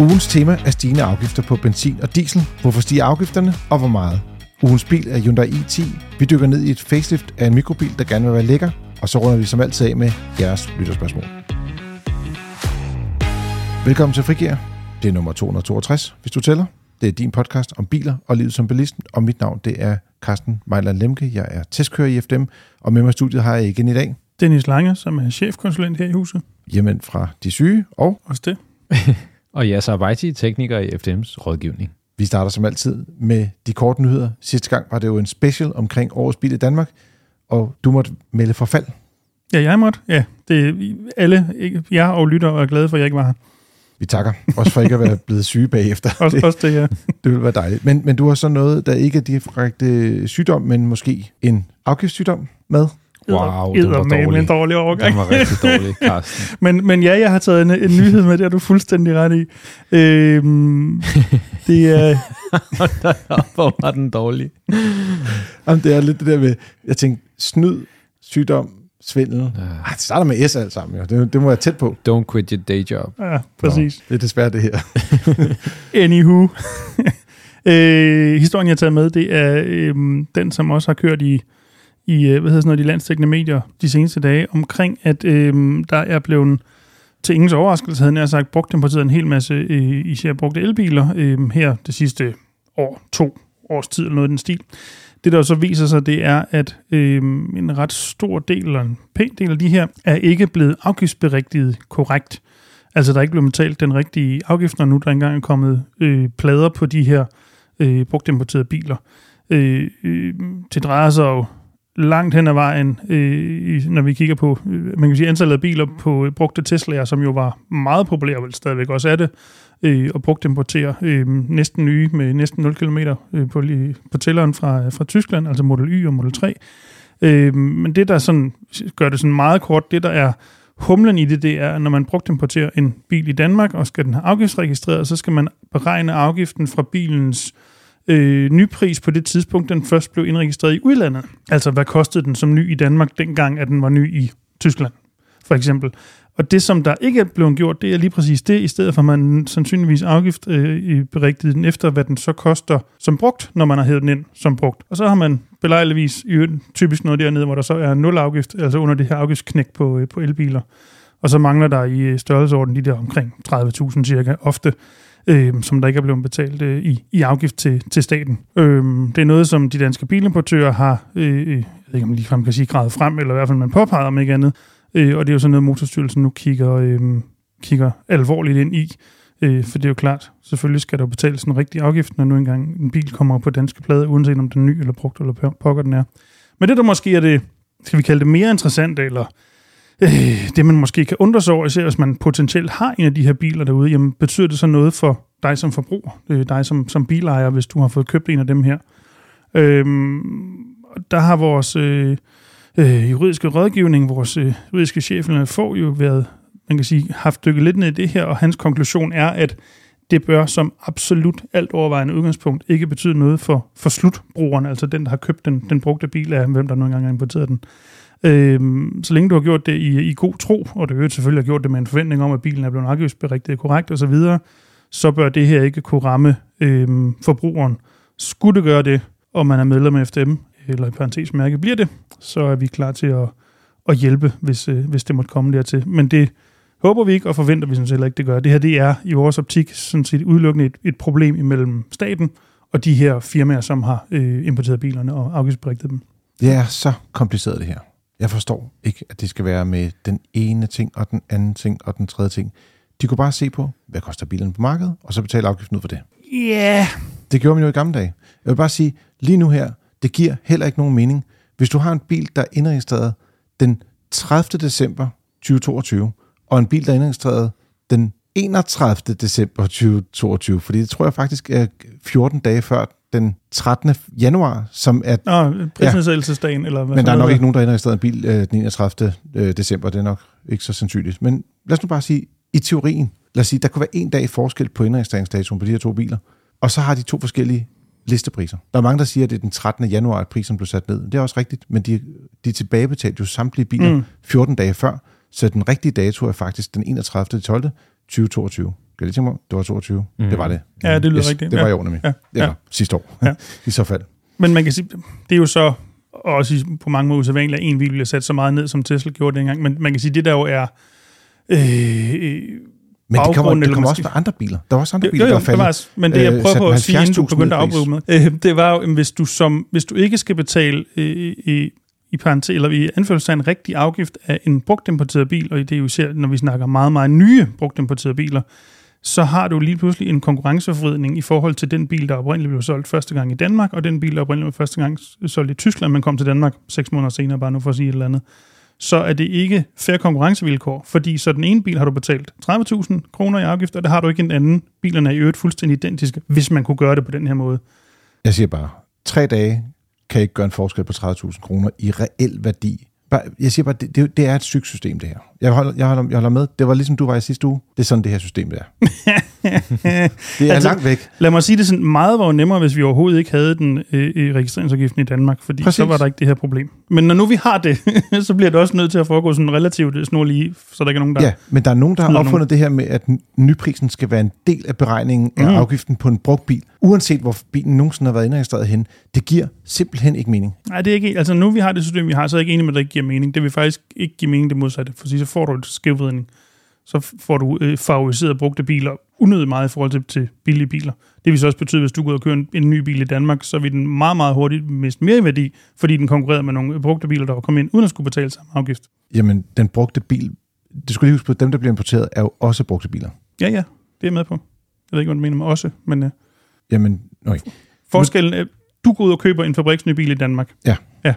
Ugens tema er stigende afgifter på benzin og diesel. Hvorfor stiger afgifterne, og hvor meget? Ugens bil er Hyundai i10. Vi dykker ned i et facelift af en mikrobil, der gerne vil være lækker, og så runder vi som altid af med jeres lytterspørgsmål. Velkommen til Frigir. Det er nummer 262, hvis du tæller. Det er din podcast om biler og livet som bilist, og mit navn det er Carsten Mejland Lemke. Jeg er testkører i FDM, og med mig i studiet har jeg igen i dag Dennis Lange, som er chefkonsulent her i huset. hjemmen fra De Syge, og Også det. Og Yasser Abaiti, tekniker i FDM's rådgivning. vi starter som altid med de korte nyheder. Sidste gang var det jo en special omkring årets bil i Danmark, og du måtte melde forfald. Ja, jeg måtte. Ja, det er alle, ikke- jeg og lytter er glade for, at jeg ikke var her. Vi takker, også for ikke at være blevet syge bagefter. Også, Det, også det, ja. det vil være dejligt. Men, men du har så noget, der ikke er direkte sygdom, men måske en afgiftssygdom med. Wow, den var dårlig. en dårlig overgang. Den var rigtig dårlig, Carsten. Men, men ja, jeg har taget en, en nyhed med, det har du fuldstændig ret i. Øhm, det er, Hvor var den dårlig? Jamen, det er lidt det der med, jeg tænkte, snyd, sygdom, svindel. Ja. Ah, det starter med S alt sammen, jo. Det, det må jeg tæt på. Don't quit your day job. ja, præcis. Nå, det er desværre det her. Anywho. øh, historien, jeg har taget med, det er øhm, den, som også har kørt i, i øh, hvad hedder sådan noget, de landstækkende medier de seneste dage, omkring, at øh, der er blevet til ingens overraskelse, havde jeg sagt, brugt dem på tiden en hel masse øh, især brugte elbiler øh, her det sidste år, to års tid, eller noget i den stil. Det, der så viser sig, det er, at øh, en ret stor del, eller en pæn del af de her, er ikke blevet afgiftsberigtiget korrekt. Altså, der er ikke blevet betalt den rigtige afgift, når nu der engang er kommet øh, plader på de her øh, brugt importerede biler. Øh, øh, det drejer sig jo langt hen ad vejen, øh, når vi kigger på, øh, man kan sige, antallet af biler på øh, brugte Teslaer, som jo var meget populære, vel stadigvæk også er det, øh, og brugt importere øh, næsten nye med næsten 0 km øh, på, li- på tælleren fra, fra Tyskland, altså Model Y og Model 3. Øh, men det, der sådan, gør det sådan meget kort, det der er humlen i det, det er, at når man brugt importerer en bil i Danmark, og skal den have afgiftsregistreret, så skal man beregne afgiften fra bilens øh, Øh, nypris på det tidspunkt, den først blev indregistreret i udlandet. Altså, hvad kostede den som ny i Danmark, dengang at den var ny i Tyskland, for eksempel. Og det, som der ikke er blevet gjort, det er lige præcis det, i stedet for at man sandsynligvis afgift øh, berigtiget den efter, hvad den så koster som brugt, når man har hævet den ind som brugt. Og så har man belejligvis i øvrigt typisk noget dernede, hvor der så er nul afgift, altså under det her afgiftsknæk på, øh, på elbiler. Og så mangler der i øh, størrelsesorden de der omkring 30.000 cirka ofte, øh, som der ikke er blevet betalt øh, i, i afgift til, til staten. Øh, det er noget, som de danske bilimportører har, øh, øh jeg ved ikke om lige frem kan sige, gravet frem, eller i hvert fald man påpeger om ikke andet. Øh, og det er jo sådan noget, Motorstyrelsen nu kigger, øh, kigger alvorligt ind i. Øh, for det er jo klart, selvfølgelig skal der betales en rigtig afgift, når nu engang en bil kommer på danske plade, uanset om den er ny eller brugt eller pokker den er. Men det, der måske er det, skal vi kalde det mere interessant, eller øh, det man måske kan undre sig over, især hvis man potentielt har en af de her biler derude, jamen betyder det så noget for dig som forbruger, øh, dig som, som bilejer, hvis du har fået købt en af dem her? Øhm, og der har vores øh, øh, juridiske rådgivning, vores øh, juridiske chef, får jo været, man kan sige, haft dykket lidt ned i det her, og hans konklusion er, at det bør som absolut alt overvejende udgangspunkt ikke betyde noget for, for slutbrugeren, altså den, der har købt den, den brugte bil af, hvem der nu engang har importeret den. Øhm, så længe du har gjort det i, i god tro, og du jo selvfølgelig har gjort det med en forventning om, at bilen er blevet afgiftsberigtet korrekt osv., så, så bør det her ikke kunne ramme øhm, forbrugeren. Skulle det gøre det, og man er medlem af FDM, eller i parentes mærke bliver det, så er vi klar til at, at hjælpe, hvis, øh, hvis det måtte komme dertil. Men det håber vi ikke, og forventer vi sådan set heller ikke, det gør. Det her det er i vores optik sådan set udelukkende et, et problem imellem staten og de her firmaer, som har øh, importeret bilerne og afgiftsberigtet dem. Det er så kompliceret det her. Jeg forstår ikke, at det skal være med den ene ting, og den anden ting, og den tredje ting. De kunne bare se på, hvad koster bilen på markedet, og så betale afgiften ud for det. Ja, yeah. Det gjorde man jo i gamle dage. Jeg vil bare sige, lige nu her, det giver heller ikke nogen mening. Hvis du har en bil, der er indregistreret den 30. december 2022, og en bil, der er indregistreret den 31. december 2022, fordi det tror jeg faktisk er 14 dage før den 13. januar, som er... Nå, prisnedsættelsesdagen, eller hvad Men der er nok ikke nogen, der har indregistreret en bil øh, den 31. øh, december. Det er nok ikke så sandsynligt. Men lad os nu bare sige, i teorien, lad os sige, der kunne være en dag forskel på indregistreringsdatoen på de her to biler, og så har de to forskellige listepriser. Der er mange, der siger, at det er den 13. januar, at prisen blev sat ned. Det er også rigtigt, men de, de tilbagebetalte jo samtlige biler mm. 14 dage før, så den rigtige dato er faktisk den 31. 12. 2022. jeg lige tænke mig? Det var 22. Mm. Det var det. Ja, det lyder yes, rigtigt. Det var Ja. i år nemlig. Ja, Eller ja. sidste år. Ja. I så fald. Men man kan sige, det er jo så også på mange måder usædvanligt, at en bil bliver sat så meget ned, som Tesla gjorde dengang. Men man kan sige, det der jo er... Øh, øh, Men det kommer, det kommer også med andre biler. Der var også andre biler, jo, jo, der det var, altså- men det jeg øh, prøver på at sige, inden du 70.000 begyndte at afbryde med, øh, det var jo, hvis du, som, hvis du ikke skal betale øh, i, i parentes, eller i anførselstegn en rigtig afgift af en brugtimporteret bil, og det er jo især, når vi snakker meget, meget nye brugtimporterede biler, så har du lige pludselig en konkurrenceforvridning i forhold til den bil, der oprindeligt blev solgt første gang i Danmark, og den bil, der oprindeligt blev første gang solgt i Tyskland, men kom til Danmark seks måneder senere, bare nu for at sige et eller andet. Så er det ikke fair konkurrencevilkår, fordi så den ene bil har du betalt 30.000 kroner i afgift, og det har du ikke en anden. Bilerne er i øvrigt fuldstændig identiske, hvis man kunne gøre det på den her måde. Jeg siger bare, tre dage kan ikke gøre en forskel på 30.000 kroner i reel værdi. Jeg siger bare, det, det, det er et sygt system, det her. Jeg holder, jeg, holder, jeg holder med. Det var ligesom du var i sidste uge. Det er sådan, det her system er. det er Altså- langt væk. Lad mig sige det sådan, meget var jo nemmere, hvis vi overhovedet ikke havde den øh, i registreringsafgiften i Danmark, fordi Præcis. Så var der ikke det her problem. Men når nu vi har det, så bliver det også nødt til at foregå sådan relativt snorlige, så der ikke er nogen, der... Ja, men der er nogen, der har opfundet det her med, at nyprisen skal være en del af beregningen af Mm. afgiften på en brugt bil, uanset hvor bilen nogensinde har været indregistreret hen. Det giver simpelthen ikke mening. Nej, det er ikke... Altså, nu vi har det system, vi har, så er jeg ikke enig med, at det ikke giver mening. Det vil faktisk ikke give mening det modsatte, for så får du et skævvridning. Så får du øh, favoriseret brugte biler unødigt meget i forhold til, til billige biler. Det vil så også betyde, at hvis du går ud og kører en, en ny bil i Danmark, så vil den meget, meget hurtigt miste mere i værdi, fordi den konkurrerer med nogle brugte biler, der var kommet ind, uden at skulle betale samme afgift. Jamen, den brugte bil, det skulle lige huske på, dem, der bliver importeret, er jo også brugte biler. Ja, ja, det er jeg med på. Jeg ved ikke, hvad du mener med også, men øh, Jamen, okay. forskellen er, du går ud og køber en fabriksny bil i Danmark. Ja. ja.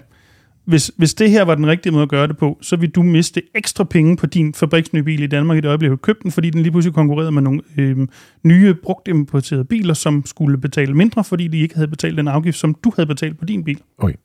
Hvis, hvis det her var den rigtige måde at gøre det på, så vil du miste ekstra penge på din fabriksnye bil i Danmark i det øjeblik, du købte den, fordi den lige pludselig konkurrerede med nogle øh, nye brugtimporterede biler, som skulle betale mindre, fordi de ikke havde betalt den afgift, som du havde betalt på din bil. Okay.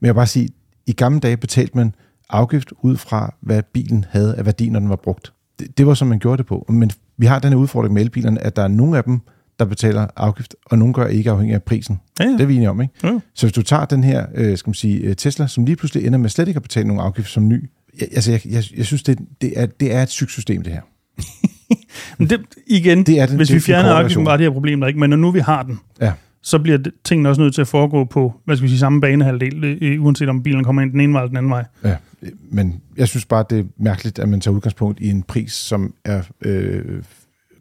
Men jeg vil bare sige, i gamle dage betalte man afgift ud fra, hvad bilen havde af værdi, når den var brugt. Det, det var, som man gjorde det på. Men vi har den her udfordring med elbilerne, at der er nogle af dem, der betaler afgift, og nogle gør ikke afhængig af prisen. Ja, ja. Det er vi enige om, ikke? Jo. Så hvis du tager den her, øh, skal man sige, øh, Tesla, som lige pludselig ender med slet ikke at betale nogen afgift som ny, jeg, altså jeg, jeg, jeg synes, det, det, er, det er et sygt system, det her. Men det, igen, Det er den, hvis det vi korte afgiften, var det her problem der ikke, men når nu vi har den, Ja. så bliver tingene også nødt til at foregå på, hvad skal vi sige, samme banehalvdel, øh, uanset om bilen kommer ind den ene vej eller den anden vej. Ja, øh, men jeg synes bare, det er mærkeligt, at man tager udgangspunkt i en pris, som er, øh,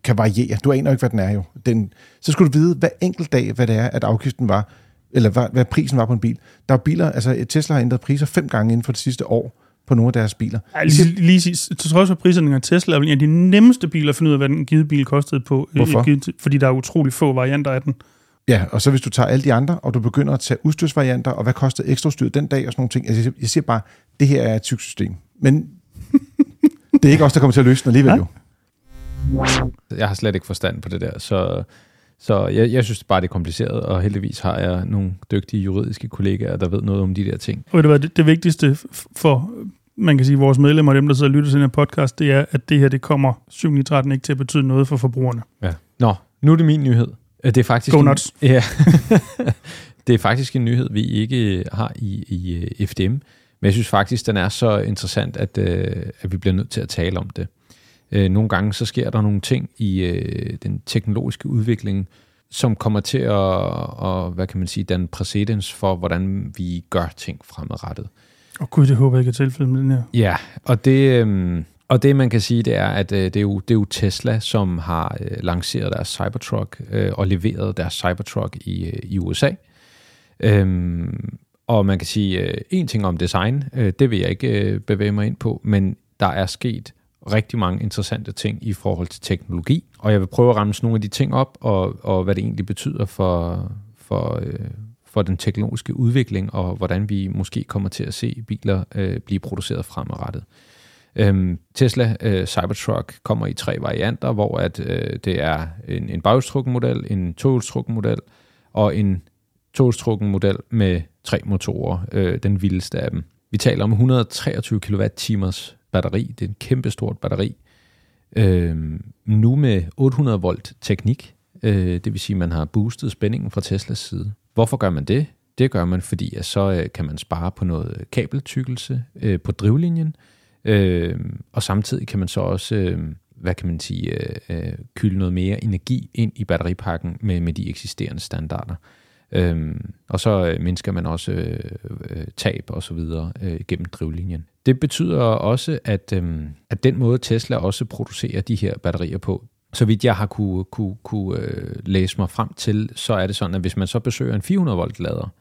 kan variere. Du aner ikke, hvad den er jo. Den, så skulle du vide hver enkelt dag, hvad det er, at afgiften var, eller hvad, hvad prisen var på en bil. Der er biler, altså Tesla har ændret priser fem gange inden for det sidste år på nogle af deres biler. Ja, lige, lige, til trods for priserne af Tesla, er en af de nemmeste biler at finde ud af, hvad den givet bil kostede på. øh, Hvorfor? et givet fordi der er utrolig få varianter af den. Ja, og så hvis du tager alle de andre, og du begynder at tage udstyrsvarianter, og hvad koster ekstra udstyr den dag og sådan nogle ting. Altså, jeg- jeg siger bare, det her er et sygt system. Men det er ikke os, der kommer til at løse den alligevel Ja. jo. Jeg har slet ikke forstand på det der, så, så jeg, jeg synes bare, det er kompliceret, og heldigvis har jeg nogle dygtige juridiske kollegaer, der ved noget om de der ting. Og du hvad, det, det vigtigste for, man kan sige, vores medlemmer og dem, der sidder og lytter til den her podcast, det er, at det her, det kommer 7 13 ikke til at betyde noget for forbrugerne. Ja. Nå, nu er det min nyhed. Øh, Det er faktisk Go en, nuts. Ja. det er faktisk en nyhed, vi ikke har i, i øh, FDM, men jeg synes faktisk, den er så interessant, at, øh, at vi bliver nødt til at tale om det. Øh, nogle gange så sker der nogle ting i øh, den teknologiske udvikling, som kommer til at, og, hvad kan man sige, danne præcedens for, hvordan vi gør ting fremadrettet. Og gud, det håber jeg ikke er tilfældet med den her. Ja, og det, øhm, og det man kan sige, det er, at øh, det, er jo, det er jo Tesla, som har øh, lanceret deres Cybertruck øh, og leveret deres Cybertruck i, øh, i USA. Øhm, og man kan sige øh, en ting om design, øh, det vil jeg ikke øh, bevæge mig ind på, men der er sket rigtig mange interessante ting i forhold til teknologi, og jeg vil prøve at ramme nogle af de ting op, og, og hvad det egentlig betyder for, for, øh, for den teknologiske udvikling, og hvordan vi måske kommer til at se biler øh, blive produceret fremadrettet. Øhm, Tesla øh, Cybertruck kommer i tre varianter, hvor at øh, det er en, en baghjulstrukken model, en tohjulstrukken model og en tohjulstrukken model med tre motorer, øh, den vildeste af dem. Vi taler om 123 kWh batteri, det er en kæmpe stort batteri. Øh, nu med 800 volt teknik, øh, det vil sige, at man har boostet spændingen fra Teslas side. Hvorfor gør man det? Det gør man, fordi at så øh, kan man spare på noget kabeltykkelse øh, på drivlinjen, øh, og samtidig kan man så også øh, hvad kan man sige, øh, øh, kylde noget mere energi ind i batteripakken med, med de eksisterende standarder. Øhm, og så øh, mindsker man også øh, øh tab og så videre øh, gennem drivlinjen. Det betyder også, at, øh, at den måde Tesla også producerer de her batterier på, så vidt jeg har kunne, kunne, kunne øh, læse mig frem til, så er det sådan, at hvis man så besøger en 400 volt lader,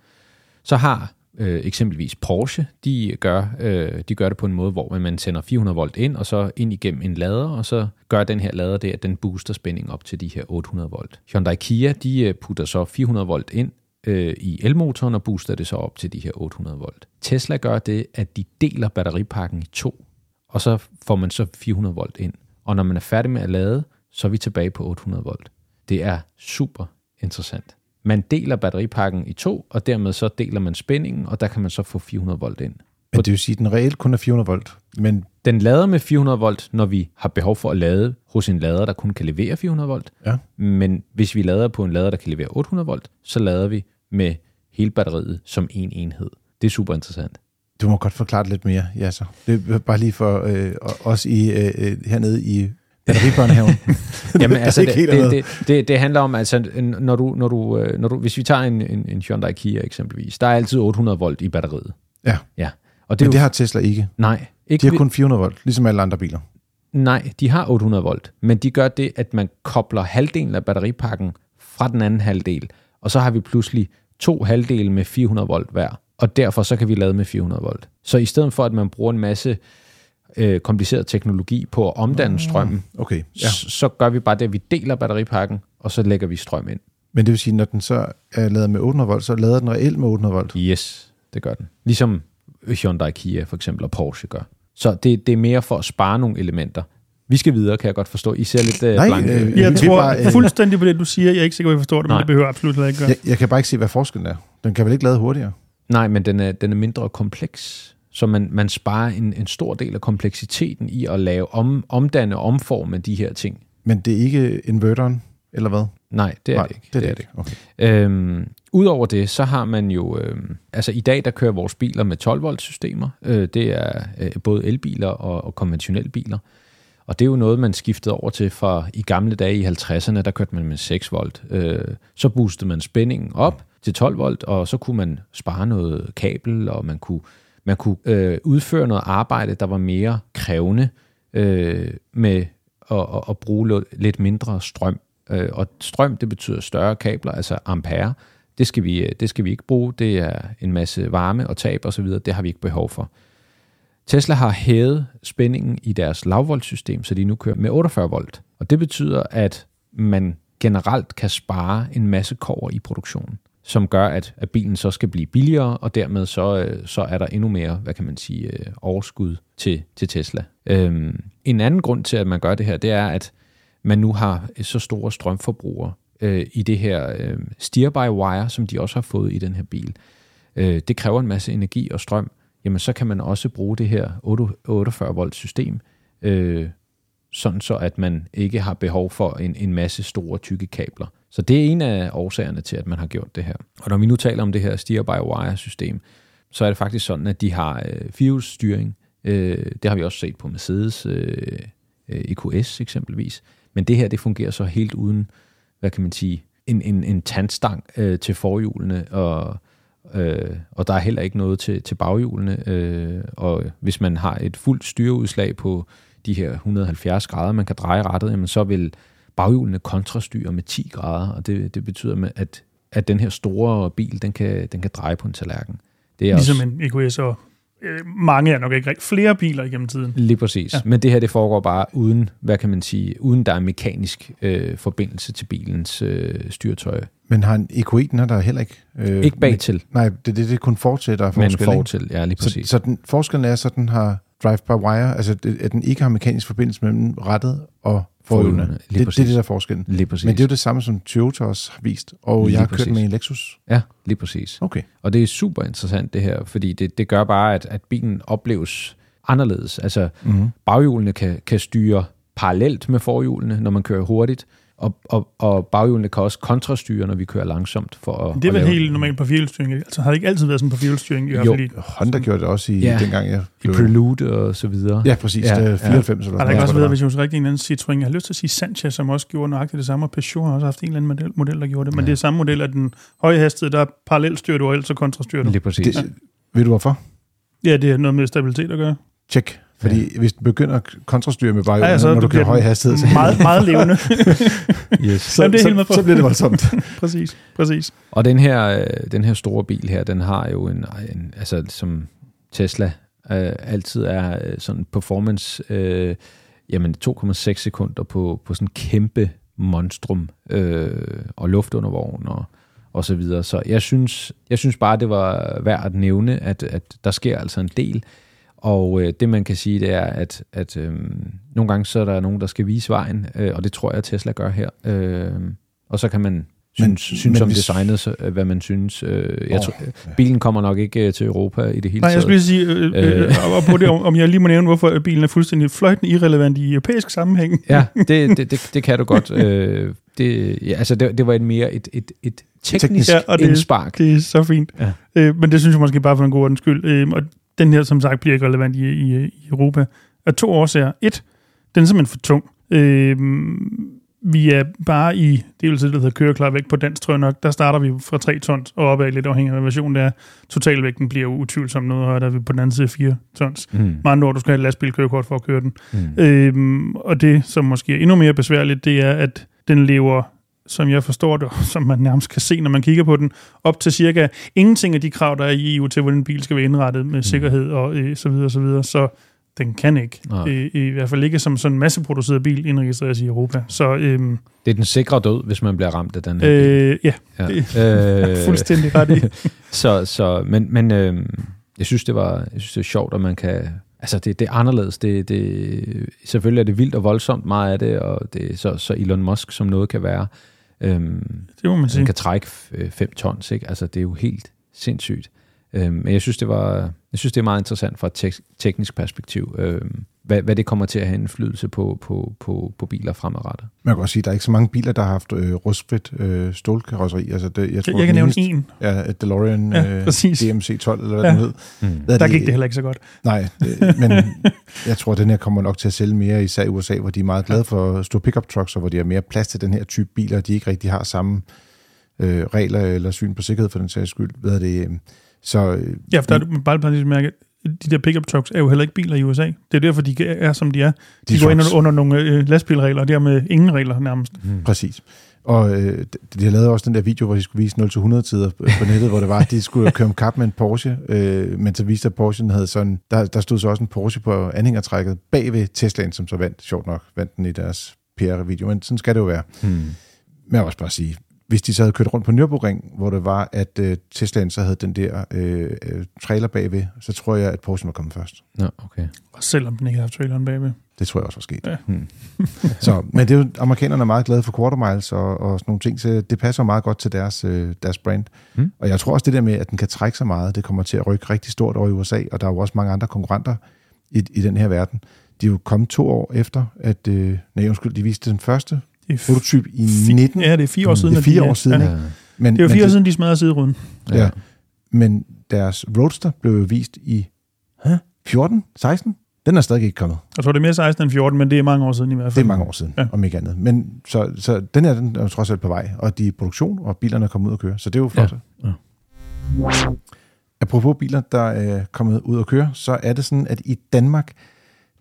så har øh, eksempelvis Porsche, de gør, øh, de gør det på en måde, hvor man sender 400 volt ind, og så ind igennem en lader, og så gør den her lader det, at den booster spænding op til de her 800 volt. Hyundai Kia, de øh, putter så 400 volt ind øh, i elmotoren og booster det så op til de her 800 volt. Tesla gør det, at de deler batteripakken i to, og så får man så 400 volt ind. Og når man er færdig med at lade, så er vi tilbage på 800 volt. Det er super interessant. Man deler batteripakken i to, og dermed så deler man spændingen, og der kan man så få 400 volt ind. Men det vil sige, at den reelt kun er 400 volt. Men Den lader med 400 volt, når vi har behov for at lade hos en lader, der kun kan levere 400 volt. ja, Men hvis vi lader på en lader, der kan levere 800 volt, så lader vi med hele batteriet som en enhed. Det er super interessant. du må godt forklare det lidt mere, ja så. Det er bare lige for øh, os i, øh, øh, hernede i batteribørnehaven. Jamen altså, det, det, det, det, det handler om, altså, når du, når du, øh, når du, hvis vi tager en, en, en Hyundai Kia eksempelvis, der er altid 800 volt i batteriet. Ja, Ja. Og det, men er det jo, har Tesla ikke. nej, ikke De har kun 400 volt, ligesom alle andre biler. Nej, de har 800 volt, men de gør det, at man kobler halvdelen af batteripakken fra den anden halvdel, og så har vi pludselig to halvdele med 400 volt hver, og derfor så kan vi lade med 400 volt. Så i stedet for, at man bruger en masse øh, kompliceret teknologi på at omdanne strømmen, Okay, ja. ja. så gør vi bare det, at vi deler batteripakken, og så lægger vi strøm ind. Men det vil sige, når den så er lavet med 800 volt, så lader den reelt med 800 volt. Yes, det gør den. Ligesom Hyundai Kia for eksempel og Porsche gør. Så det, det er mere for at spare nogle elementer. Vi skal videre, kan jeg godt forstå. I ser lidt øh, Nej, blanke. øh, Øh, Jeg er tror bare, øh, fuldstændig på det, du siger. Jeg er ikke sikker på, at jeg forstår det, men Nej. det behøver absolut heller ikke gøre. Jeg, jeg kan bare ikke se, hvad forskellen er. Den kan vel ikke lade hurtigere? Nej, men den er, den er mindre kompleks. Så man, man sparer en, en stor del af kompleksiteten i at lave om, omdanne og omforme de her ting. Men det er ikke inverteren, eller hvad? Nej, det er Nej, det ikke. Det er det, ikke. Okay. Øhm, Udover det, så har man jo, øhm, altså i dag der kører vores biler med 12 volt systemer. Øh, det er øh, både elbiler og, og konventionelle biler. Og det er jo noget, man skiftede over til fra i gamle dage i 50'erne, der kørte man med 6 volt. Øh, så boostede man spændingen op til 12 volt, og så kunne man spare noget kabel, og man kunne, man kunne øh, udføre noget arbejde, der var mere krævende øh, med at, at, at bruge lidt mindre strøm. Øh, og strøm, det betyder større kabler, altså ampere. Det skal, vi, øh, det skal vi ikke bruge. Det er en masse varme og tab osv. Det har vi ikke behov for. Tesla har hævet spændingen i deres lavvoltsystem, så de nu kører med 48 volt. Og det betyder, at man generelt kan spare en masse kover i produktionen, som gør, at, at bilen så skal blive billigere, og dermed så, øh, så er der endnu mere, hvad kan man sige, øh, overskud til, til Tesla. Øhm, en anden grund til, at man gør det her, det er, at man nu har så store strømforbrugere øh, i det her øh, steer-by-wire, som de også har fået i den her bil. Øh, det kræver en masse energi og strøm, jamen så kan man også bruge det her 48 volt system, øh, sådan så at man ikke har behov for en, en masse store tykke kabler. Så det er en af årsagerne til, at man har gjort det her. Og når vi nu taler om det her steer-by-wire system, så er det faktisk sådan, at de har øh, firehjulsstyring. Øh, det har vi også set på Mercedes øh, øh EQS eksempelvis. Men det her, det fungerer så helt uden, hvad kan man sige, en, en, en tandstang øh, til forhjulene, og, øh, og der er heller ikke noget til, til baghjulene. Øh, og hvis man har et fuldt styreudslag på de her 170 grader, man kan dreje rettet, jamen så vil baghjulene kontrastyre med 10 grader, og det, det betyder, at, at den her store bil, den kan, den kan dreje på en tallerken. Det er Ligesom også, en EQS og øh, mange er nok ikke rigtig flere biler igennem tiden. Lige præcis. Ja. Men det her, det foregår bare uden, hvad kan man sige, uden der er mekanisk øh, forbindelse til bilens øh, styretøj. Men har en EQE, den er der heller ikke. Øh, Ikke bag til, Nej, det, det, det er kun fortil, der er men forskel. for ikke? til. Ja, lige Så, præcis. så den, forskellen er, så den har drive-by-wire, altså det, at den ikke har mekanisk forbindelse mellem rettet og forhjulene. Forhjulene, Det, det, præcis. det er det, der er forskellen. lige præcis. Men det er jo det samme, som Toyota også har vist, og Lige jeg har kørt præcis. med en Lexus. Ja, lige præcis. Okay. Og det er super interessant det her, fordi det, det gør bare, at, at bilen opleves anderledes. Altså Mm-hmm. baghjulene kan, kan styre parallelt med forhjulene, når man kører hurtigt. Og, og, og baghjulene kan også kontrastyre, når vi kører langsomt. For at, Det er at vel helt normalt på firehjulsstyring. Altså har det ikke altid været sådan på firehjulsstyring? I hvert Jo. fald i- Honda gjorde det også i Ja. dengang, jeg i blev... Prelude og så videre. Ja, præcis. Ja, Ja, det er ja. 94 eller Har der sådan ikke også noget, været, hvis jeg husker rigtigt, en anden Citroën? Jeg har lyst til at sige Sanchez, som også gjorde nøjagtigt det samme, og Peugeot har også haft en eller anden model, model der gjorde det. Men Ja. det er samme model af den høje hastighed, der er parallelt styrer du, og ellers så kontrastyrer du. Lige præcis. Det, ved du hvorfor? Ja, det er noget med stabilitet at gøre. Tjek. Fordi ja. hvis du begynder at kontrastyre med bare Ja, ja, så når du du kører høj hastighed, så, Meget, meget levende. yes. så, Jamen, det er helt med så, på. så bliver det voldsomt. præcis, præcis. Og den her, øh, den her store bil her, den har jo en, en altså som Tesla øh, altid er øh, sådan performance, øh, jamen 2,6 sekunder på, på sådan kæmpe monstrum øh, og luftundervogn og, og så videre. Så jeg synes, jeg synes bare, det var værd at nævne, at, at der sker altså en del. Og øh, det man kan sige, det er, at, at øh, nogle gange så er der nogen, der skal vise vejen, øh, og det tror jeg, Tesla gør her. Øh, og så kan man synes, Men- synes men om hvis- designet, så, øh, hvad man synes. Øh, jeg Åh, tror, ja. bilen kommer nok ikke øh, til Europa i det hele Nej, jeg taget. skulle lige sige, øh, øh, Øh. og på det, om jeg lige må nævne, hvorfor bilen er fuldstændig fløjtende irrelevant i europæisk sammenhæng. Ja, det, det, det, det kan du godt. Øh, det, ja, altså det, det var et mere et, et, et teknisk, Teknisk. Ja, ja, og det- indspark. Det er så fint. Ja. Øh, men det synes jeg måske bare for en god ordens skyld. Øh, og den her, som sagt, bliver ikke relevant i, i, i Europa. Af to årsager. Et, den er simpelthen for tung. Øh, vi er bare i, det er jo det, der hedder køreklar væk på dansk, tror jeg nok, der starter vi fra 3 tons og opad lidt afhængig af hvad version det er. Totalvægten bliver jo utvivlsomt noget højere, der er vi på den anden side 4 tons. Mm. Med andre ord, du skal have et lastbilkørekort for at køre den. Mm. Øhm, og det, som måske er endnu mere besværligt, det er, at den lever, som jeg forstår det, og som man nærmest kan se, når man kigger på den, op til cirka ingenting af de krav, der er i EU til, hvordan en bil skal være indrettet med sikkerhed og øh, så videre, så videre. Så den kan ikke. Øh, I hvert fald ikke som sådan en masseproduceret bil indregistreres i Europa. Så øhm, Det er den sikre død, hvis man bliver ramt af den her bil. øh, ja, Ja. det Øh, fuldstændig ret i. Så, så, men, men øh, jeg synes, det var, jeg synes, det er sjovt, at man kan... Altså, det, det er anderledes. Det, det, selvfølgelig er det vildt og voldsomt meget af det, og det er så, så Elon Musk, som noget kan være. Øhm, Det må man den sige. kan trække 5 tons, ikke? Altså, det er jo helt sindssygt. Øhm, men jeg synes, det var, jeg synes, det er meget interessant fra et tek- teknisk perspektiv, øhm, hvad, hvad det kommer til at have indflydelse på, på, på, på biler fremadrettet. Man kan også sige, at der er ikke så mange biler, der har haft øh, rustfrit øh, stålkarosseri. Altså det, jeg, tror, Jeg, jeg kan nævne en. Ja, DeLorean Ja, øh, præcis. DMC-12, eller hvad Ja. den hed. Mm. Hvad er Der gik det heller ikke så godt. Nej, det, men jeg tror, at den her kommer nok til at sælge mere, især i USA, hvor de er meget glade for store pickup trucks, og hvor de har mere plads til den her type biler, og de ikke rigtig har samme øh, regler eller syn på sikkerhed for den sags skyld. Hvad er det? øh, Så øh, Ja, for der er du bare bare lige mærke, de der pickup trucks er jo heller ikke biler i USA. Det er derfor, de er, som de er. De, De går ind trucks. under, under nogle øh, lastbilregler, og dermed ingen regler nærmest. Mm. Præcis. Og øh, de, har lavet også den der video, hvor de skulle vise 0-100 tider på på nettet, hvor det var, at de skulle køre kap med en Porsche, øh, men så viste at Porsche havde sådan, der, der stod så også en Porsche på anhængertrækket bag ved Teslaen, som så vandt, sjovt nok, vandt den i deres PR-video, men sådan skal det jo være. Mm. Men jeg vil også bare sige, hvis de så havde kørt rundt på Nürburgring, hvor det var, at øh, Teslaen så havde den der øh, øh, trailer bagved, så tror jeg, at Porsche var kommet først. Nå, okay. Og selvom den ikke har haft traileren bagved. Det tror jeg også var sket. Ja. Hmm. så, men det er jo, amerikanerne er meget glade for quarter miles og, og sådan nogle ting, så det passer meget godt til deres, øh, deres brand. Hmm. Og jeg tror også det der med, at den kan trække så meget, det kommer til at rykke rigtig stort over i USA, og der er jo også mange andre konkurrenter i, i den her verden. De er jo kommet to år efter, at, øh, nej undskyld, de viste den første Det er, f- prototyp i fi- 19. Ja, det er fire år siden. Det er de fire år siden, Ja. ikke? Men, Det er jo fire år siden, de smadrede sideruden. Ja. Men deres Roadster blev jo vist i hæ? 14? 16? Den er stadig ikke kommet. Jeg tror, det er mere 16 end 14, men det er mange år siden i hvert Det fald. er mange år siden, Ja. ja. om ikke andet. Men så, så den her den er trods alt på vej, og de er i produktion, og bilerne er kommet ud at køre. Så det er jo flot. Ja. Apropos biler, der er kommet ud at køre, så er det sådan, at i Danmark,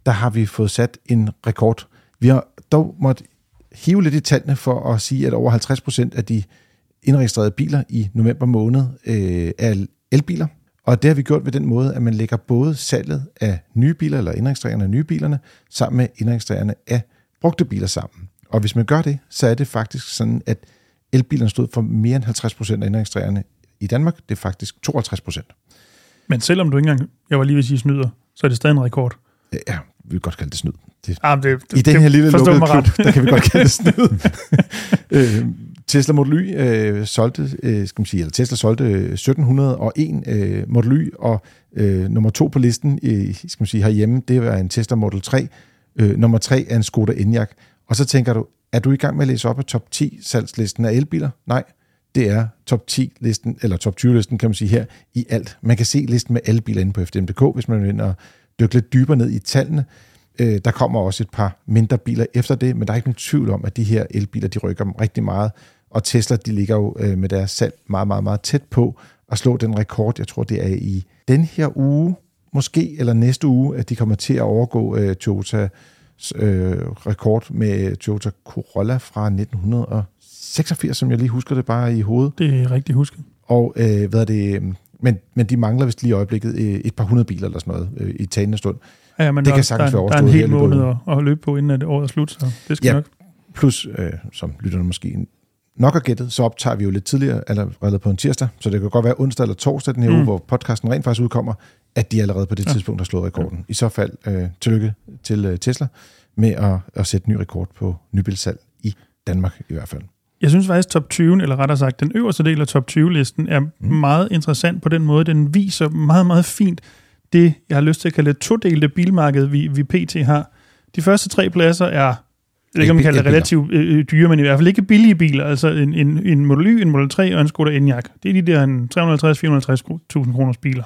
der har vi fået sat en rekord. Vi har dog måtte hive lidt i tallene for at sige, at over 50 procent af de indregistrerede biler i november måned øh, er elbiler. Og det har vi gjort ved den måde, at man lægger både salget af nye biler, eller indregistreringen af nye bilerne, sammen med indregistreringen af brugte biler sammen. Og hvis man gør det, så er det faktisk sådan, at elbilerne stod for mere end 50 procent af indregistrererne i Danmark. Det er faktisk 52 procent. Men selvom du ikke engang, jeg var lige ved at sige snyder, så er det stadig en rekord. Ja, vi vil godt kalde det snyd. Det, Ah, det, I den her lille lukkede klub, ret. der kan vi godt kalde det snyd. øh, Tesla Model Y øh, solgte, øh, skal man sige, eller Tesla solgte øh, 1701 øh, Model Y, og øh, nummer to på listen, øh, skal man sige, herhjemme, det var en Tesla Model 3. Øh, nummer tre er en Skoda Enyaq. Og så tænker du, Er du i gang med at læse op af top 10 salgslisten af elbiler? Nej, det er top 10 listen, eller top 20 listen, kan man sige her, i alt. Man kan se listen med alle biler inde på FDM.dk, hvis man vil ind og dykke lidt dybere ned i tallene. Øh, der kommer også et par mindre biler efter det, men der er ikke nogen tvivl om, at de her elbiler, de rykker rigtig meget, og Tesla, de ligger jo øh, med deres salg meget, meget, meget tæt på at slå den rekord, jeg tror, det er i den her uge, måske, eller næste uge, at de kommer til at overgå øh, Toyota øh, rekord med Toyota Corolla fra 1986, som jeg lige husker det bare i hovedet. Det er rigtigt husket. Og øh, hvad er det, men, men de mangler vist lige i øjeblikket øh, et par hundrede biler eller sådan noget øh, i talende stund. Ja, men Det der, kan sagtens der, være er- der er en overstået hel måned at, at løbe på, inden at året er slut, så det skal Ja. nok. Plus, øh, som lytterne måske nok har gættet, så optager vi jo lidt tidligere, allerede på en tirsdag, så det kan godt være onsdag eller torsdag den her mm. Uge, hvor podcasten rent faktisk udkommer, at de allerede på det Ja. tidspunkt har slået rekorden. I så fald øh, tillykke til øh, Tesla med at, at sætte ny rekord på nybilsalg i Danmark i hvert fald. Jeg synes faktisk, top 20, eller rettere sagt, den øverste del af top 20-listen er mm. meget interessant på den måde. Den viser meget, meget fint det, jeg har lyst til at kalde et todelte bilmarked, vi, vi pt. har. De første tre pladser er, jeg om man kalder det relativt øh, øh, dyre, men i hvert fald ikke billige biler. Altså en, en, en Model Y, en Model 3 og en Skoda Enyaq. Det er de der en 350-450.000 kroners biler.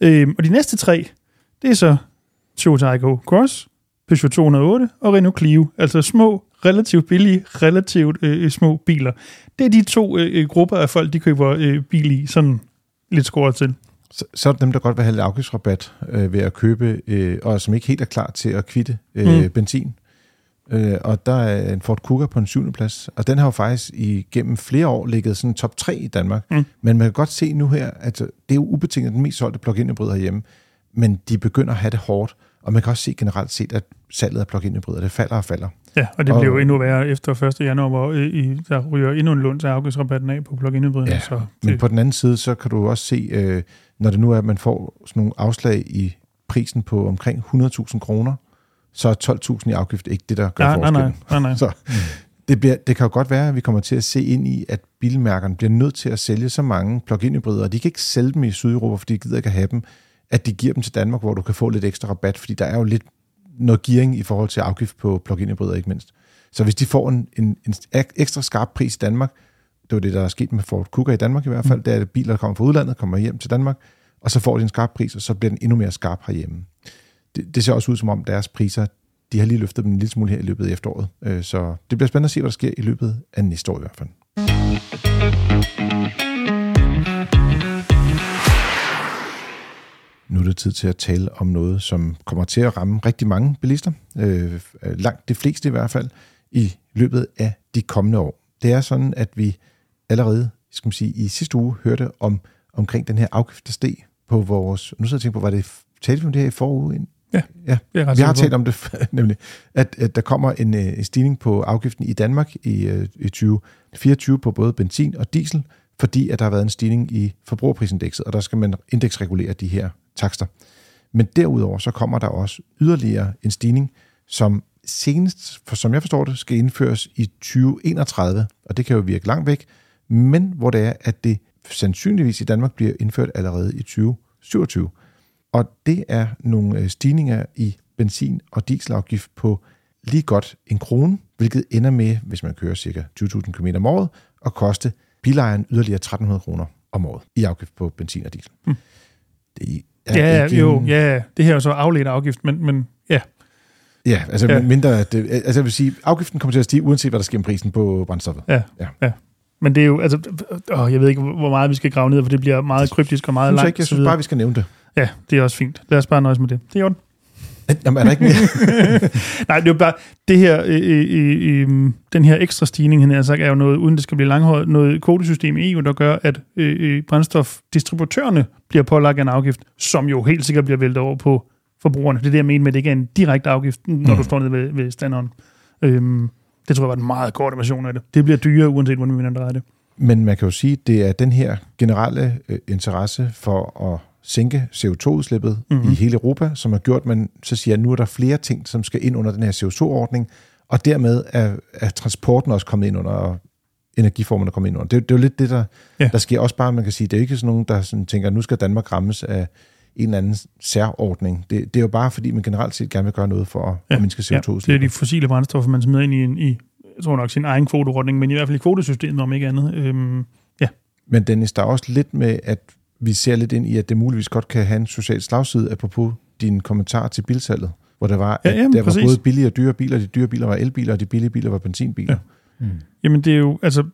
Øhm, og de næste tre, det er så Toyota Aygo Cross, Peugeot 208 og Renault Clio. Altså små, relativt billige, relativt øh, små biler. Det er de to øh, øh, grupper af folk, de køber øh, bil i, sådan lidt skåret til. Så, så er der dem, der godt vil have lidt afgiftsrabat øh, ved at købe, øh, og som ikke helt er klar til at kvitte øh. Mm. benzin. Øh, og der er en Ford Kuga på en syvende plads, og den har jo faktisk igennem flere år ligget sådan top 3 i Danmark. Mm. Men man kan godt se nu her, at det er jo ubetinget den mest solgte plug-in hybrid herhjemme, men de begynder at have det hårdt, og man kan også se generelt set, at salget af plug-in hybrider, det falder og falder. Ja, og det Og- bliver jo endnu værre efter 1. januar, hvor øh, i, der ryger endnu en lund til afgiftsrabatten af på plug-in hybriderne. Ja, så Men det, på den anden side, så kan du også se, øh, når det nu er, at man får sådan nogle afslag i prisen på omkring 100.000 kroner, så er 12.000 i afgift ikke det, der gør nej, nej, forskellen. nej, nej, nej. Så det, bliver, det kan jo godt være, at vi kommer til at se ind i, at bilmærkerne bliver nødt til at sælge så mange plug-in hybrider, og de kan ikke sælge dem i Sydeuropa, fordi de gider ikke at have dem, at de giver dem til Danmark, hvor du kan få lidt ekstra rabat, fordi der er jo lidt noget gearing i forhold til afgift på plug-in hybrider, ikke mindst. Så hvis de får en, en, en ek- ekstra skarp pris i Danmark, det var det, der er sket med Ford Kuga i Danmark i hvert fald, det er, at biler, der kommer fra udlandet, kommer hjem til Danmark, og så får de en skarp pris, og så bliver den endnu mere skarp herhjemme. Det, det ser også ud som om deres priser, de har lige løftet dem en lille smule her i løbet af efteråret. Øh, Så det bliver spændende at se, hvad der sker i løbet af næste år i hvert fald. Nu er det tid til at tale om noget, som kommer til at ramme rigtig mange bilister, øh, langt de fleste i hvert fald, i løbet af de kommende år. Det er sådan, at vi allerede skal man sige, i sidste uge hørte om omkring den her afgift, der steg på vores... Nu sidder jeg og tænker på, var det, talte vi om det her i forrige uge? Ja, ja. jeg Vi har talt om det, nemlig, at, at der kommer en, øh, en stigning på afgiften i Danmark i, øh, i 2024 på både benzin og diesel, fordi at der har været en stigning i forbrugerprisindekset, og der skal man indeksregulere de her takster. Men derudover så kommer der også yderligere en stigning, som senest, for som jeg forstår det, skal indføres i 2031, og det kan jo virke langt væk, men hvor det er, at det sandsynligvis i Danmark bliver indført allerede i 2027. Og det er nogle øh, stigninger i benzin- og dieselafgift på lige godt en krone, hvilket ender med, hvis man kører ca. 20.000 km om året, at koste bilejeren yderligere 1.300 kroner om året i afgift på benzin og diesel. Hmm. Det Ja, ikke jo, en- ja, det her er jo så afledt afgift, men, men ja, Ja, altså Ja. mindre, at det, altså jeg vil sige, afgiften kommer til at stige, uanset hvad der sker med prisen på brændstoffet. ja, Ja. ja. Men det er jo, altså, åh, jeg ved ikke, hvor meget vi skal grave ned, for det bliver meget kryptisk og meget Jeg, langt. ikke, jeg synes bare, vi skal nævne det. Ja, det er også fint. Lad os bare nøjes med det. Det er jo Jamen, er der ikke mere? Nej, det er jo bare, det her, øh, øh, øh, den her ekstra stigning, han har sagt, er jo noget, uden det skal blive langhåret, noget kvotesystem i EU, der gør, at øh, øh, brændstofdistributørerne bliver pålagt en afgift, som jo helt sikkert bliver væltet over på forbrugerne. Det er det, jeg mener med, at det ikke er en direkte afgift, når Mm. du står nede ved, ved standeren. Øhm, det tror jeg var en meget kort version af det. Det bliver dyrere, uanset hvordan vi drejer det. Men man kan jo sige, at det er den her generelle øh, interesse for at sænke CO2-udslippet Mhm. mm-hmm. i hele Europa, som har gjort, at man så siger, at nu er der flere ting, som skal ind under den her CO2-ordning, og dermed er, er transporten også kommet ind under, og energiformerne kommet ind under. Det, det er jo lidt det, der, Ja. der sker også bare, man kan sige, det er jo ikke sådan nogen, der sådan tænker, at nu skal Danmark rammes af en eller anden særordning. Det, det er jo bare, fordi man generelt set gerne vil gøre noget for at, ja. at mindske Ja, det er CO2-udslippet. de fossile brændstoffer, man smider ind i, en, i jeg tror nok sin egen kvoteordning, men i hvert fald i kvotesystemet om ikke andet. Øhm, ja. Men Dennis, der er også lidt med, at vi ser lidt ind i, at det muligvis godt kan have en social slagside, apropos din kommentar til bilsalget, hvor der var, Ja, at jamen, der var præcis. både billige og dyre biler, de dyre biler var elbiler, og de billige biler var benzinbiler. Ja. Ja. Mm. Jamen det er jo, altså,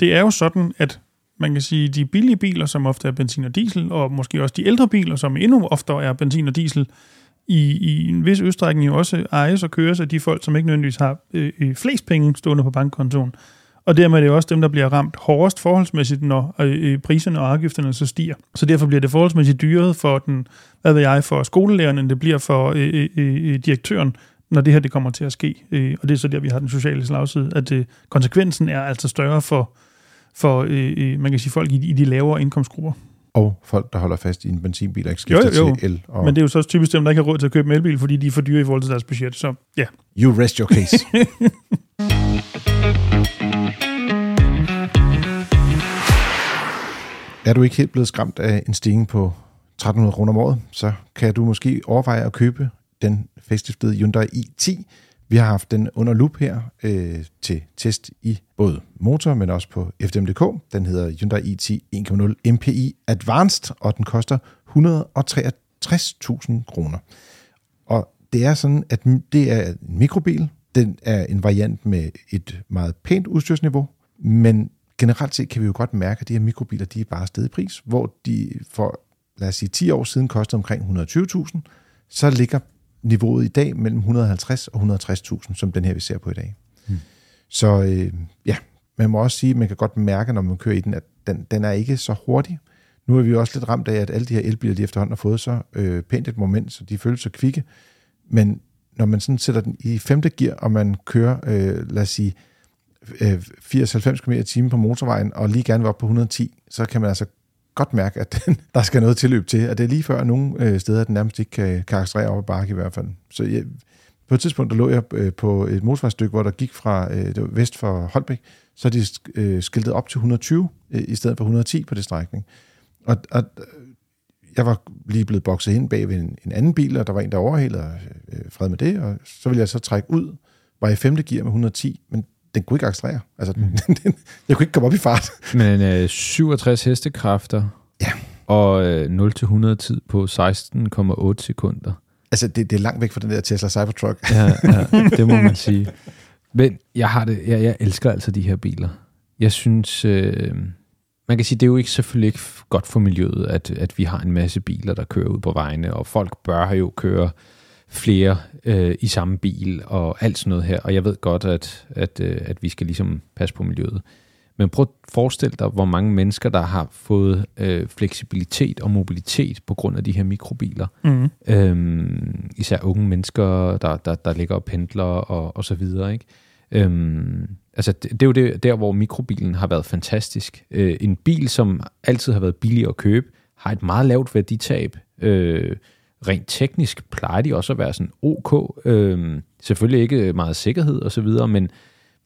det er jo sådan, at man kan sige, de billige biler, som ofte er benzin og diesel, og måske også de ældre biler, som endnu oftere er benzin og diesel, i, i en vis udstrækning jo også ejes og køres af de folk, som ikke nødvendigvis har øh, øh, flest penge stående på bankkontoen. Og dermed er det også dem, der bliver ramt hårdest forholdsmæssigt, når øh, øh, priserne og afgifterne så stiger. Så derfor bliver det forholdsmæssigt dyret for den, hvad ved jeg, for skolelæreren, end det bliver for øh, øh, øh, direktøren, når det her det kommer til at ske. Øh, og det er så der, vi har den sociale slagside, at øh, konsekvensen er altså større for, for øh, øh, man kan sige, folk i, i de lavere indkomstgrupper. Og folk, der holder fast i en benzinbil og ikke Jo, skifter jo, jo. til el. Og Men det er jo så også typisk dem, der ikke har råd til at købe en elbil, fordi de er for dyre i forhold til deres budget. Så ja, You rest your case. er du ikke helt blevet skræmt af en stigning på 1300 kroner om året, så kan du måske overveje at købe den faceliftede Hyundai i10. Vi har haft den under lup her øh, til test i både motor, men også på FDM.dk. Den hedder Hyundai i10 1.0 MPI Advanced, og den koster 163.000 kroner. Og det er sådan, at det er en mikrobil. Den er en variant med et meget pænt udstyrsniveau, men generelt set kan vi jo godt mærke, at de her mikrobiler, de er bare steget i pris, hvor de for, lad os sige, 10 år siden kostede omkring 120.000, så ligger niveauet i dag mellem 150 og 160.000, som den her, vi ser på i dag. Hmm. Så øh, ja, man må også sige, at man kan godt mærke, når man kører i den, at den, den er ikke så hurtig. Nu er vi jo også lidt ramt af, at alle de her elbiler, de efterhånden har fået så øh, pænt et moment, så de føles så kvikke. Men når man sådan sætter den i femte gear, og man kører, øh, lad os sige, Øh, 80-90 km i timen på motorvejen, og lige gerne vil op på 110, så kan man altså godt mærke, at den, der skal noget tilløb til, at det er lige før nogle øh, steder, at den nærmest ikke kan, kan accelerere op ad bakke i hvert fald. Så jeg, på et tidspunkt, der lå jeg øh, på et motorvejsstykke, hvor der gik fra øh, det var vest for Holbæk, så de øh, skiltet op til 120 øh, i stedet for 110 på det strækning. Og, og øh, jeg var lige blevet bokset ind bag ved en, en anden bil, og der var en, der overhældede, øh, fred med det, og så ville jeg så trække ud, var i femte gear med 110, men den kunne ikke accelerere. Altså, mm. den, den, jeg kunne ikke komme op i fart. Men øh, 67 hestekræfter Ja. og øh, 0-100 tid på 16,8 sekunder. Altså, det, det er langt væk fra den der Tesla Cybertruck. Ja, ja, det må man sige. Men jeg har det, jeg, jeg elsker altså de her biler. Jeg synes, øh, man kan sige, det er jo ikke selvfølgelig ikke godt for miljøet, at, at vi har en masse biler, der kører ud på vejene, og folk bør jo køre flere øh, i samme bil og alt sådan noget her. Og jeg ved godt, at, at, øh, at vi skal ligesom passe på miljøet. Men prøv at forestille dig, hvor mange mennesker, der har fået øh, fleksibilitet og mobilitet på grund af de her mikrobiler. mm. Øhm, især unge mennesker, der, der, der ligger og pendler og, og så videre. Ikke? Øhm, altså det, det er jo det, der, hvor mikrobilen har været fantastisk. Øh, en bil, som altid har været billig at købe, har et meget lavt værditab. Øh, rent teknisk plejer de også at være sådan ok. Øh, selvfølgelig ikke meget sikkerhed og så videre, men,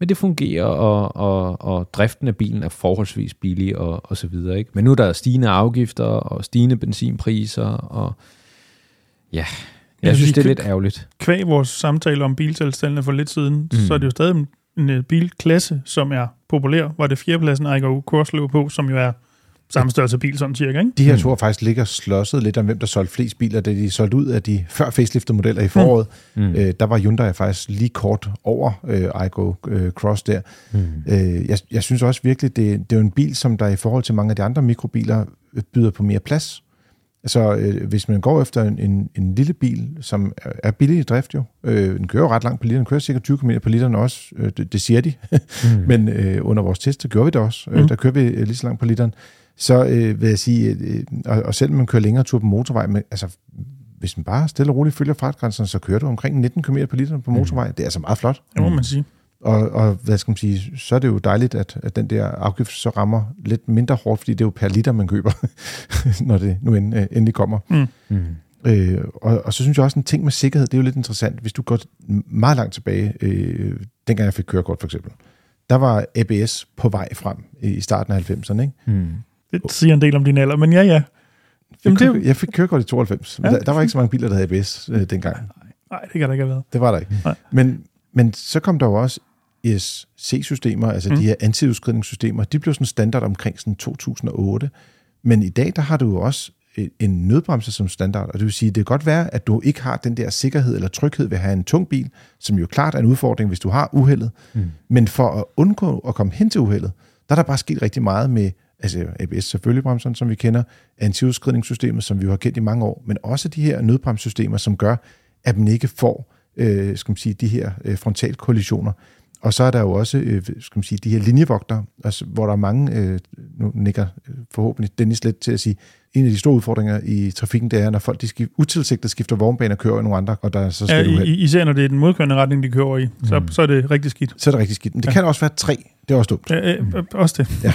men det fungerer, og, og, og driften af bilen er forholdsvis billig og, og så videre. Ikke? Men nu er der stigende afgifter og stigende benzinpriser, og ja, Ja, jeg synes, det er lidt ærgerligt. kvæg vores samtale om bilsalgstallene for lidt siden, mm. så er det jo stadig en- bilklasse, som er populær. Var det fjerdepladsen, Aigo Kors lå på, som jo er samme størrelse bil, sådan cirka, ikke? De her to har faktisk ligger slåsset lidt om, hvem der solgte flest biler, da de solgte ud af de før faceliftede modeller i foråret. Mm. Mm. Øh, der var Hyundai faktisk lige kort over øh, iGo øh, Cross der. Mm. Øh, jeg, jeg synes også virkelig, det, det er jo en bil, som der i forhold til mange af de andre mikrobiler øh, byder på mere plads. Altså, øh, hvis man går efter en, en, en lille bil, som er, er billig i drift jo, øh, den kører jo ret langt på literen, den kører cirka 20 km på literen også, øh, det, det siger de, Mm. men øh, under vores test, der gjorde vi det også. Mm. Mm. Der kører vi øh, lige så langt på literen. Så øh, vil jeg sige, øh, og, og selv om man kører længere tur på motorvej, men altså, hvis man bare stille og roligt følger fartgrænserne, så kører du omkring 19 km på literen på motorvej. Det er altså meget flot. Det må man sige. Og, og hvad skal man sige, så er det jo dejligt, at, at den der afgift så rammer lidt mindre hårdt, fordi det er jo per liter, man køber, når det nu end, øh, endelig kommer. Mm. Øh, og, og så synes jeg også, en ting med sikkerhed, det er jo lidt interessant. Hvis du går meget langt tilbage, øh, dengang jeg fik kørekort for eksempel, der var ABS på vej frem i i starten af 90'erne. Ikke? Mm. Det siger en del om din alder, men ja, ja. Fik Jamen, det er kø- jo- Jeg fik kørekort i 92, men Ja. der, der var ikke så mange biler, der havde ABS øh, dengang. Nej, det kan der ikke have været. Det var der ikke. Nej. Men, men så kom der jo også ESC-systemer, altså mm. de her antiudskridningssystemer, de blev sådan standard omkring sådan 2008. Men i dag, der har du jo også en nødbremse som standard, og det vil sige, det kan godt være, at du ikke har den der sikkerhed eller tryghed ved at have en tung bil, som jo klart er en udfordring, hvis du har uheldet. Mm. Men for at undgå at komme hen til uheldet, der er der bare sket rigtig meget med altså ABS selvfølgelig bremserne, som vi kender, antiudskridningssystemet, som vi jo har kendt i mange år, men også de her nødbremssystemer, som gør, at man ikke får øh, skal man sige, de her øh, frontalkollisioner. Og så er der jo også øh, skal man sige, de her linjevogter, altså, hvor der er mange, øh, nu nikker øh, forhåbentlig Dennis lidt til at sige, en af de store udfordringer i trafikken, det er, når folk de skift, utilsigtet skifter vognbane og kører i nogle andre, og der så skal ja, i, især når det er den modkørende retning, de kører i, så, mm. så er det rigtig skidt. Så er det rigtig skidt. Men det ja. kan også være tre. Det er også dumt. Ja, øh, øh, også det. ja.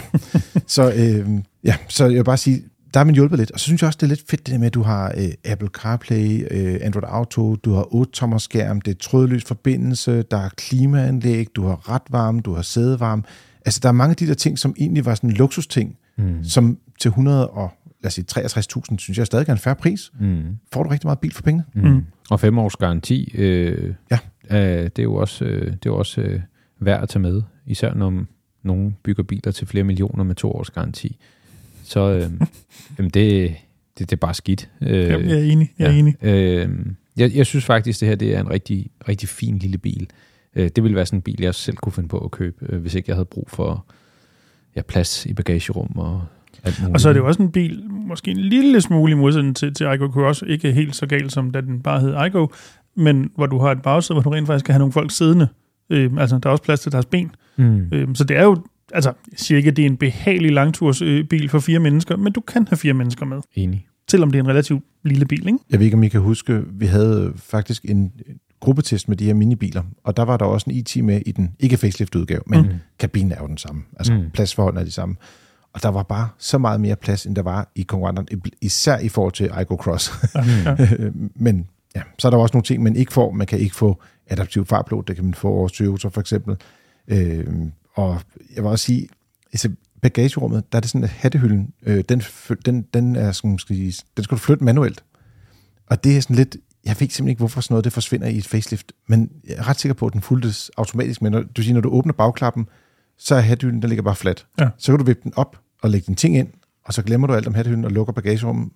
Så, øh, ja, så jeg vil bare sige, der er man hjulpet lidt. Og så synes jeg også, det er lidt fedt det der med, at du har øh, Apple CarPlay, øh, Android Auto, du har 8-tommer skærm, det er trådløs forbindelse, der er klimaanlæg, du har retvarme, du har sædevarme. Altså, der er mange af de der ting, som egentlig var sådan luksusting, mm. som til 100 og lad os sige 63.000, synes jeg stadig er en færre pris. Mm. Får du rigtig meget bil for pengene. Mm. Mm. Og fem års garanti, øh, ja. øh, det er jo også, øh, det er jo også øh, værd at tage med, især når nogen bygger biler til flere millioner med to års garanti så øh, jamen det, det, det er bare skidt. Øh, jamen, jeg er enig. Jeg, er ja, enig. Øh, jeg, jeg synes faktisk, det her det er en rigtig, rigtig fin lille bil. Øh, det ville være sådan en bil, jeg selv kunne finde på at købe, øh, hvis ikke jeg havde brug for ja, plads i bagagerum og alt muligt. Og så er det jo også en bil, måske en lille smule i modsætning til, til Igo Cross, ikke helt så galt som da den bare hed Igo, men hvor du har et bagsæde, hvor du rent faktisk kan have nogle folk siddende. Øh, altså, der er også plads til deres ben. Mm. Øh, så det er jo altså, jeg siger ikke, at det er en behagelig langtursbil for fire mennesker, men du kan have fire mennesker med. Enig. Selvom det er en relativt lille bil, ikke? Jeg ved ikke, om I kan huske, vi havde faktisk en gruppetest med de her minibiler, og der var der også en IT med i den, ikke facelift udgave, men mm. kabinen er jo den samme. Altså mm. pladsforholdene er de samme. Og der var bare så meget mere plads, end der var i konkurrenterne, især i forhold til Igo Cross. Ja. men ja, så er der også nogle ting, man ikke får. Man kan ikke få adaptiv farplot, det kan man få over Toyota for eksempel. Øh, og jeg vil også sige, altså bagagerummet, der er det sådan, at hattehylden, øh, den, den, den, er, sådan, skal sige, den skal du flytte manuelt. Og det er sådan lidt, jeg ved simpelthen ikke, hvorfor sådan noget det forsvinder i et facelift, men jeg er ret sikker på, at den fulgtes automatisk. Men når, du siger, når du åbner bagklappen, så er hattehylden, der ligger bare fladt. Ja. Så kan du vippe den op og lægge dine ting ind, og så glemmer du alt om hattehylden og lukker bagagerummet,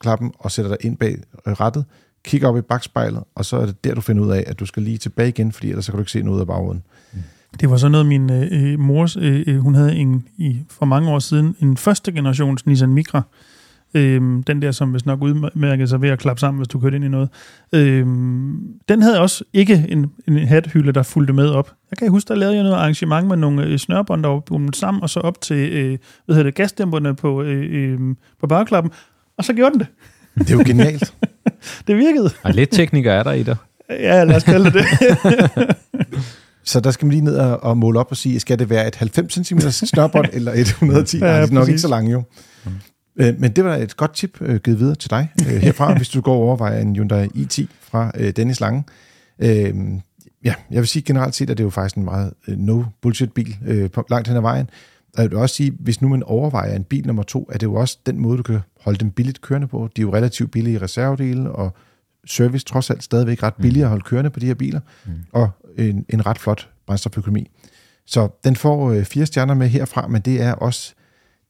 klappen og sætter dig ind bag øh, rettet, kigger op i bagspejlet, og så er det der, du finder ud af, at du skal lige tilbage igen, fordi ellers så kan du ikke se noget af bagruden. Mm. Det var så noget, min øh, øh mors, øh, øh, hun havde en, i, for mange år siden, en første generations Nissan Micra. Øh, den der, som hvis nok udmærkede sig ved at klappe sammen, hvis du kørte ind i noget. Øh, den havde også ikke en, en hathylde, der fulgte med op. Jeg kan huske, der lavede jeg noget arrangement med nogle øh, snørbånd, der var bundet sammen, og så op til øh, hvad hedder det, gasdæmperne på, øh, øh, på bagklappen, og så gjorde den det. Det er jo genialt. det virkede. Og lidt tekniker er der i dig. Ja, lad os kalde det det. Så der skal man lige ned og, og måle op og sige, skal det være et 90 cm snørbånd eller et 110? ja, ja, det er nok ikke så langt jo. Mm. Øh, men det var et godt tip øh, givet videre til dig øh, herfra, hvis du går og overvejer en Hyundai i10 fra Dennis Lange. Ja, jeg vil sige generelt set, at det er jo faktisk en meget no-bullshit-bil langt hen ad vejen. Og jeg vil også sige, hvis nu man overvejer en bil nummer to, er det jo også den måde, du kan holde dem billigt kørende på. De er jo relativt billige reservedele, og service trods alt stadigvæk ret billigt at holde kørende på de her biler. Mm. Og en, en ret flot brændstoføkonomi. Så den får øh, fire stjerner med herfra, men det er også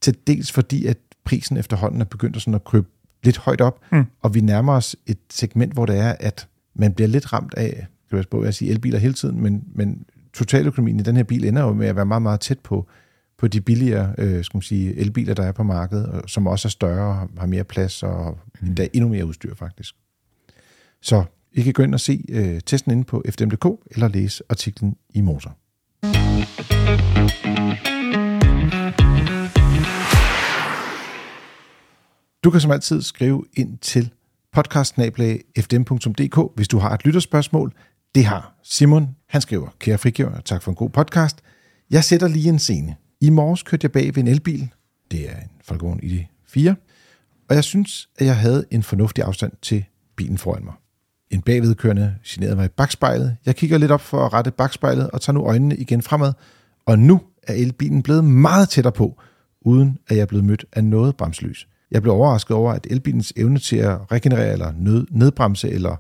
til dels fordi, at prisen efterhånden er begyndt at, sådan at krybe lidt højt op, mm. og vi nærmer os et segment, hvor det er, at man bliver lidt ramt af, kan jeg på at sige elbiler hele tiden, men, men totaløkonomien i den her bil ender jo med at være meget, meget tæt på, på de billigere øh, skal man sige, elbiler, der er på markedet, som også er større, har mere plads og mm. endda endnu mere udstyr faktisk. Så i kan gå ind og se øh, testen inde på fdm.dk eller læse artiklen i Motor. Du kan som altid skrive ind til podcastnablag.fdm.dk, hvis du har et lytterspørgsmål. Det har Simon. Han skriver, kære frigjør, tak for en god podcast. Jeg sætter lige en scene. I morges kørte jeg bag ved en elbil. Det er en Volkswagen ID4. Og jeg synes, at jeg havde en fornuftig afstand til bilen foran mig. En bagvedkørende generede mig i bagspejlet. Jeg kigger lidt op for at rette bagspejlet og tager nu øjnene igen fremad. Og nu er elbilen blevet meget tættere på, uden at jeg er blevet mødt af noget bremslys. Jeg blev overrasket over, at elbilens evne til at regenerere eller nød, nedbremse eller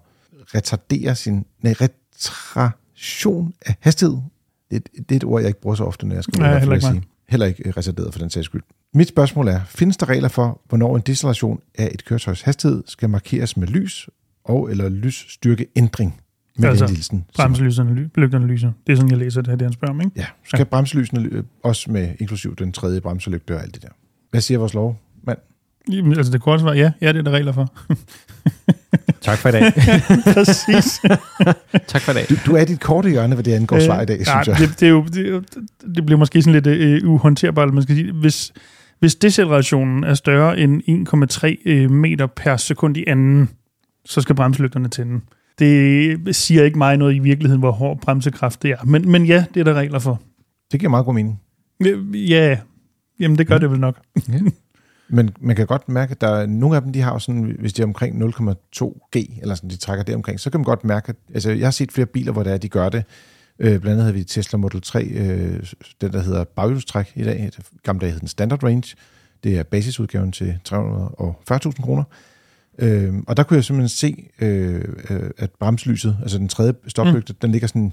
retardere sin nej, retration af hastighed, Det, det er et ord, jeg ikke bruger så ofte, når jeg skal Nej, heller ikke mig. Heller ikke øh, reserveret for den sags skyld. Mit spørgsmål er, findes der regler for, hvornår en deceleration af et køretøjs hastighed skal markeres med lys og eller lysstyrkeændring med Altså, hilsen? Bremselyserne, ly- lygterne lyser. Det er sådan, jeg læser det her, det han spørger om, ikke? Ja, skal ja. bremselysene ly- også med inklusiv den tredje bremselygte og alt det der? Hvad siger vores lov, mand? Jamen, altså, det korte svar, ja, ja, det er der regler for. Tak for i dag. Præcis. tak for i dag. Du, du er dit korte hjørne, hvad det angår svar i dag, Øh, synes nej, jeg. Det, det, er jo, det, det bliver måske sådan lidt øh, uhåndterbart, man skal sige. Hvis, hvis decelerationen er større end 1,3 øh, meter per sekund i anden, så skal bremselygterne tænde. Det siger ikke mig noget i virkeligheden, hvor hård bremsekraft det er. Men, men ja, det er der regler for. Det giver meget god mening. Øh, Ja, jamen det gør det vel nok. Men man kan godt mærke, at der er nogle af dem, de har sådan, hvis de er omkring 0,2 G, eller sådan, de trækker det omkring, så kan man godt mærke, at, altså jeg har set flere biler, hvor det er, de gør det. Øh, blandt andet havde vi Tesla Model 3, øh, den der hedder baghjulstræk i dag, det gamle dage hed den Standard Range. Det er basisudgaven til 340.000 kroner. Øh, og der kunne jeg simpelthen se, øh, øh, at bremslyset, altså den tredje stoplygte, mm. den ligger sådan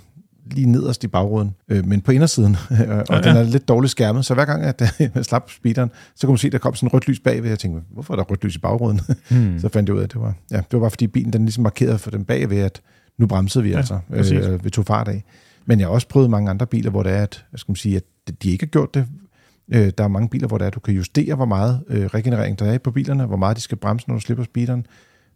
lige nederst i bagruden, øh, men på indersiden, og ja, Ja, den er lidt dårligt skærmet, så hver gang, at jeg slap speederen, så kunne man se, at der kom sådan et rødt lys bagved, jeg tænkte, hvorfor er der rødt lys i bagruden? Hmm. så fandt jeg ud af, at det var, ja, det var bare fordi bilen, den ligesom markerede for den bagved, at nu bremsede vi Ja, altså, præcis. øh, vi tog fart af. Men jeg har også prøvet mange andre biler, hvor det er, at, skal man sige, at de ikke har gjort det. Øh, der er mange biler, hvor det er, at du kan justere, hvor meget øh, regenerering der er på bilerne, hvor meget de skal bremse, når du slipper speederen.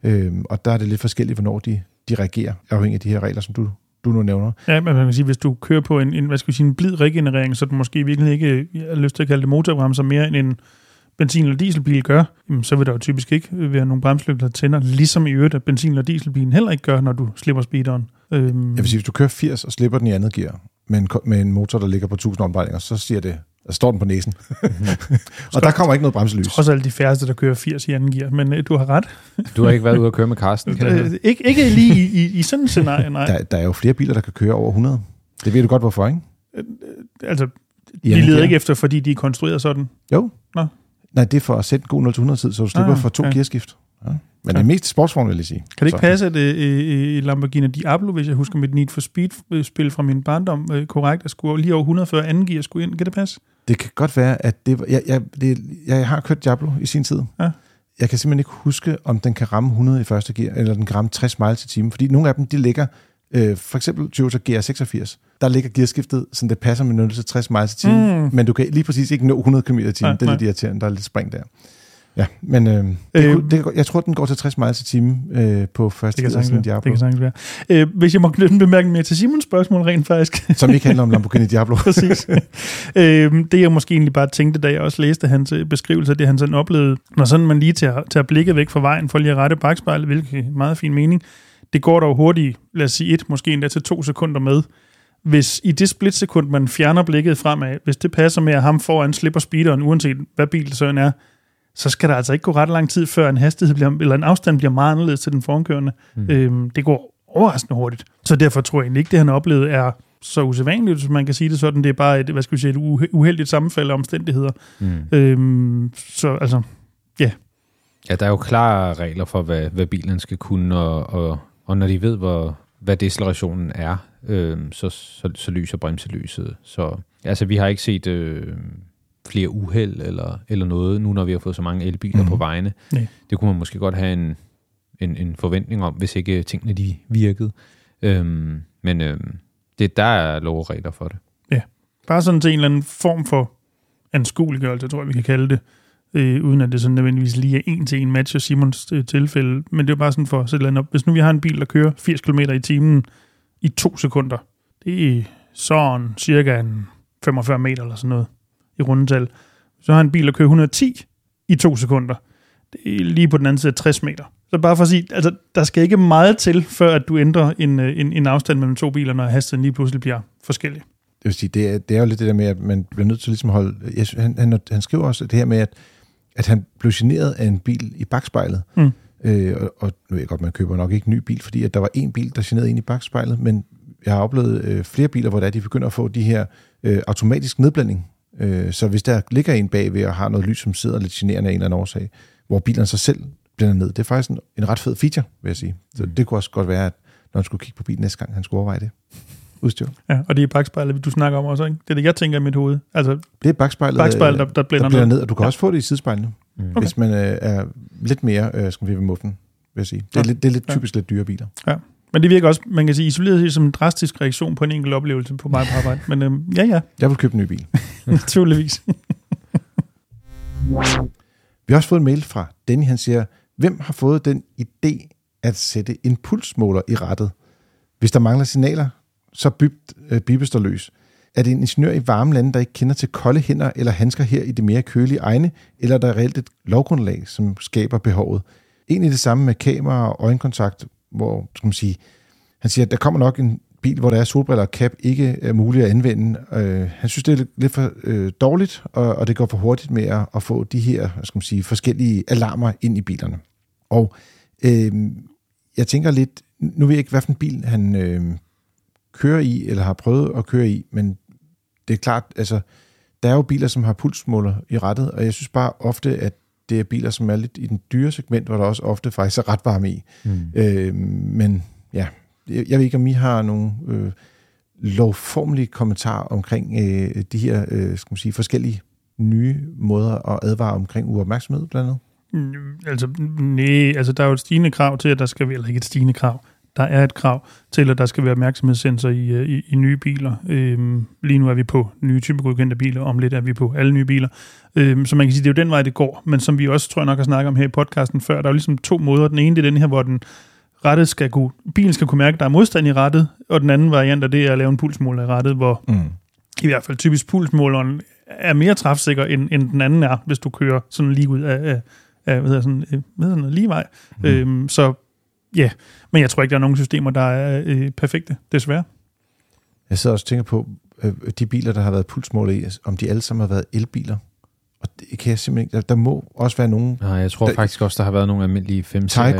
Øh, og der er det lidt forskelligt, hvornår de, de reagerer, afhængig af de her regler, som du, du nu nævner. Ja, men man kan sige, hvis du kører på en, en hvad skal vi sige, en blid regenerering, så du måske virkelig ikke har lyst til at kalde det motorbremser mere end en benzin- eller dieselbil gør, jamen, så vil der jo typisk ikke være nogen bremslygter, der tænder, ligesom i øvrigt, at benzin- eller dieselbilen heller ikke gør, når du slipper speederen. Øhm, Jeg vil sige, hvis du kører 80 og slipper den i andet gear, med en, med en motor, der ligger på 1000 omdrejninger, så siger det, der står den på næsen. og der kommer ikke noget bremselys. trods alt de færreste, der kører 80 i anden gear, men øh, du har ret. Du har ikke været ude at køre med Carsten, kan? Øh, ikke, ikke lige i, i, i sådan et scenarie, nej. Der, der er jo flere biler, der kan køre over 100. Det ved du godt, hvorfor, ikke? Altså, I de anden leder gear. ikke efter, fordi de er konstrueret sådan. Jo. Nå. Nej, det er for at sætte en god 0-100 tid, så du slipper Ah, for to ja. gearskift. Ja. Men Ja. det er mest sportsvogn, vil jeg sige. Kan det ikke Så- passe, at øh, øh, Lamborghini Diablo, hvis jeg husker mit Need for Speed-spil fra min barndom øh, korrekt, at skulle lige over 140 anden gear skulle ind? Kan det passe? Det kan godt være, at det. Jeg, jeg, det, jeg har kørt Diablo i sin tid. Ja. Jeg kan simpelthen ikke huske, om den kan ramme 100 i første gear, eller den kan ramme 60 miles i timen. Fordi nogle af dem, de ligger... Øh, for eksempel Toyota GR86. Der ligger gearskiftet, så det passer med 0 til 60 miles i timen. Mm. Men du kan lige præcis ikke nå 100 km i timen. Nej, det er lidt irriterende. Der er lidt spring der. Ja, men øh, det, Øh, kunne, det, jeg tror, den går til 60 miles i timen øh, på første Det kan være. Det Diablo. kan sagtens være. Øh, hvis jeg må knytte en bemærkning mere til Simons spørgsmål rent faktisk. Som ikke handler om Lamborghini Diablo. Præcis. øhm, det jeg måske egentlig bare tænkte, da jeg også læste hans øh, beskrivelse af det, han sådan oplevede, når sådan man lige tager, tager blikket væk fra vejen for lige at rette bagspejlet, hvilket er meget fin mening, det går dog hurtigt, lad os sige et, måske endda til to sekunder med. Hvis i det splitsekund, man fjerner blikket fremad, hvis det passer med, at ham foran slipper speederen, uanset hvad bil det så er, så skal der altså ikke gå ret lang tid, før en hastighed bliver, eller en afstand bliver meget anderledes til den forankørende. Mm. Øhm, det går overraskende hurtigt. Så derfor tror jeg egentlig ikke, det han har oplevet er så usædvanligt, hvis man kan sige det sådan. Det er bare et, hvad skal vi sige, et uhe- uheldigt sammenfald af omstændigheder. Mm. Øhm, så altså, Ja, der er jo klare regler for, hvad, hvad bilen skal kunne, og, og, og når de ved, hvor, hvad decelerationen er, øh, så, så, så lyser bremselyset. Så altså, vi har ikke set øh, flere uheld eller, eller noget, nu når vi har fået så mange elbiler mm. På vejene. Nej. Det kunne man måske godt have en, en, en forventning om, hvis ikke tingene de virkede. Øhm, men øhm, det, der er lov og regler for det. bare sådan til en eller anden form for anskueliggørelse, tror jeg, vi kan kalde det, øh, uden at det sådan nødvendigvis lige er en til en match Simons øh, tilfælde. Men det er bare sådan for at sætte andet op. Hvis nu vi har en bil, der kører 80 km i timen i to sekunder, det er sådan cirka en 45 meter eller sådan noget i rundetal. Så har en bil, der kører 110 i to sekunder. Det er lige på den anden side af 60 meter. Så bare for at sige, altså, der skal ikke meget til, før at du ændrer en, øh, en, en afstand mellem to biler, når hastigheden lige pludselig bliver forskellig. Det vil sige, det er, det er jo lidt det der med, at man bliver nødt til ligesom at holde... Jeg, han, han, han skriver også det her med, at, at han blev generet af en bil i bagspejlet. Mm. Øh, og, og nu ved jeg godt, man køber nok ikke en ny bil, fordi at der var en bil, der generede ind i bagspejlet, men jeg har oplevet øh, flere biler, hvor der de begynder at få de her øh, automatisk nedblanding. Øh, så hvis der ligger en bagved og har noget lys, som sidder lidt generende af en eller anden årsag, hvor bilerne sig selv blænder ned, det er faktisk en, en ret fed feature, vil jeg sige. Så Mm. det kunne også godt være, at når han skulle kigge på bilen næste gang, han skulle overveje det. udstyr. Ja, og det er bagspejlet, du snakker om også, ikke? Det er det, jeg tænker i mit hoved. Altså, Det er bagspejlet, bagspejlet, der, øh, der blænder der bliver ned. ned, og du kan Ja. også få det i sidespejlene, Mm. okay. hvis man øh, er lidt mere, øh, skal vi ved muffen, vil jeg sige. Det er, Ja. lidt, det er lidt Ja. typisk lidt dyre biler. Men det virker også, man kan sige, isoleret set som en drastisk reaktion på en enkelt oplevelse på mig på arbejde. Men øhm, ja, ja, Jeg vil købe en ny bil. naturligvis. Vi har også fået en mail fra Danny, han siger, hvem har fået den idé at sætte en pulsmåler i rettet? Hvis der mangler signaler, så bybt, øh, bibes der løs. Er det en ingeniør i varme lande, der ikke kender til kolde hænder eller handsker her i det mere kølige egne, eller er der reelt et lovgrundlag, som skaber behovet? Egentlig det samme med kamera og øjenkontakt, hvor skal man sige, han siger, at der kommer nok en bil, hvor der er solbriller og cap, ikke er muligt at anvende. Øh, han synes, det er lidt- for øh, dårligt, og, og det går for hurtigt med at, at få de her hvad skal man sige, forskellige alarmer ind i bilerne. Og øh, jeg tænker lidt, nu ved jeg ikke, hvilken bil han øh, kører i, eller har prøvet at køre i, men det er klart, altså, der er jo biler, som har pulsmåler i rettet, og jeg synes bare ofte, at det er biler, som er lidt i den dyre segment, hvor der også ofte faktisk er ret varme i. Mm. Øh, men ja, jeg jeg ved ikke, om I har nogle øh, lovformelige kommentarer omkring øh, de her øh, skal man sige, forskellige nye måder at advare omkring uopmærksomhed blandt andet. Mm, Altså, nej, altså der er jo et stigende krav til, at der skal være, eller ikke et stigende krav, der er et krav til, at der skal være opmærksomhedssensor i, øh, i, i nye biler. Øhm, lige nu er vi på nye typegodkendte biler, om lidt er vi på alle nye biler. Øhm, så man kan sige, det er jo den vej, det går. Men som vi også, tror jeg nok, har snakket om her i podcasten før, der er jo ligesom to måder. Den ene, det er den her, hvor den rettet skal kunne, bilen skal kunne mærke, at der er modstand i rettet, og den anden variant er det at lave en pulsmåler i rettet, hvor Mm. i hvert fald typisk pulsmåleren er mere træfsikker, end, end den anden er, hvis du kører sådan lige ud af, af, af hvad hedder sådan, øh, hvad hedder sådan lige vej. Mm. Øhm, så ja, men jeg tror ikke, der er nogen systemer, der er øh, perfekte, desværre. Jeg sidder også og tænker på, øh, de biler, der har været pulsmåler i, om de alle sammen har været elbiler. Og det kan jeg simpelthen ikke. Der, der må også være nogen... Nej, jeg tror Der- faktisk også, der har været nogle almindelige 5 Tyco- Jeg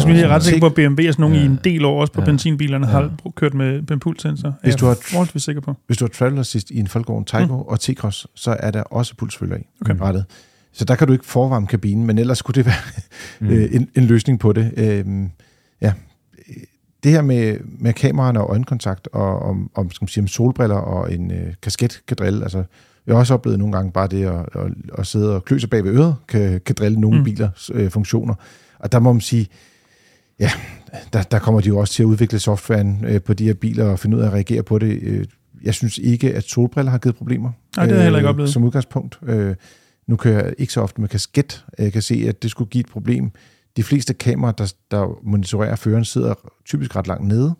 skulle lige sådan ret sikker på, at BMW er sådan nogle Ja. i en del år, også på Ja. benzinbilerne, Ja. har kørt med, med pulssensor. Hvis er du jeg har- forholdsvis sikker på. Hvis du har Traveler sidst i en Folkevogn Tyco mm. og T-Cross, så er der også pulsfølger i Okay. rettet. Så der kan du ikke forvarme kabinen, men ellers skulle det være Mm. øh, en, en løsning på det. Øhm, ja. Det her med, med kameraerne og øjenkontakt, og om, om, skal man sige, om solbriller og en øh, kasket kan drille. Altså, jeg har også oplevet nogle gange bare det at, at, at sidde og klø sig bag ved øret, kan, kan drille nogle Mm. bilers øh, funktioner. Og der må man sige, ja, der, der kommer de jo også til at udvikle softwaren øh, på de her biler og finde ud af at reagere på det. Øh, jeg synes ikke, at solbriller har givet problemer. Nej, det har jeg heller ikke øh, oplevet. Som udgangspunkt. Øh, nu kører jeg ikke så ofte med kasket. Jeg kan se, at det skulle give et problem. De fleste kameraer, der, der monitorerer føreren, sidder typisk ret langt nede.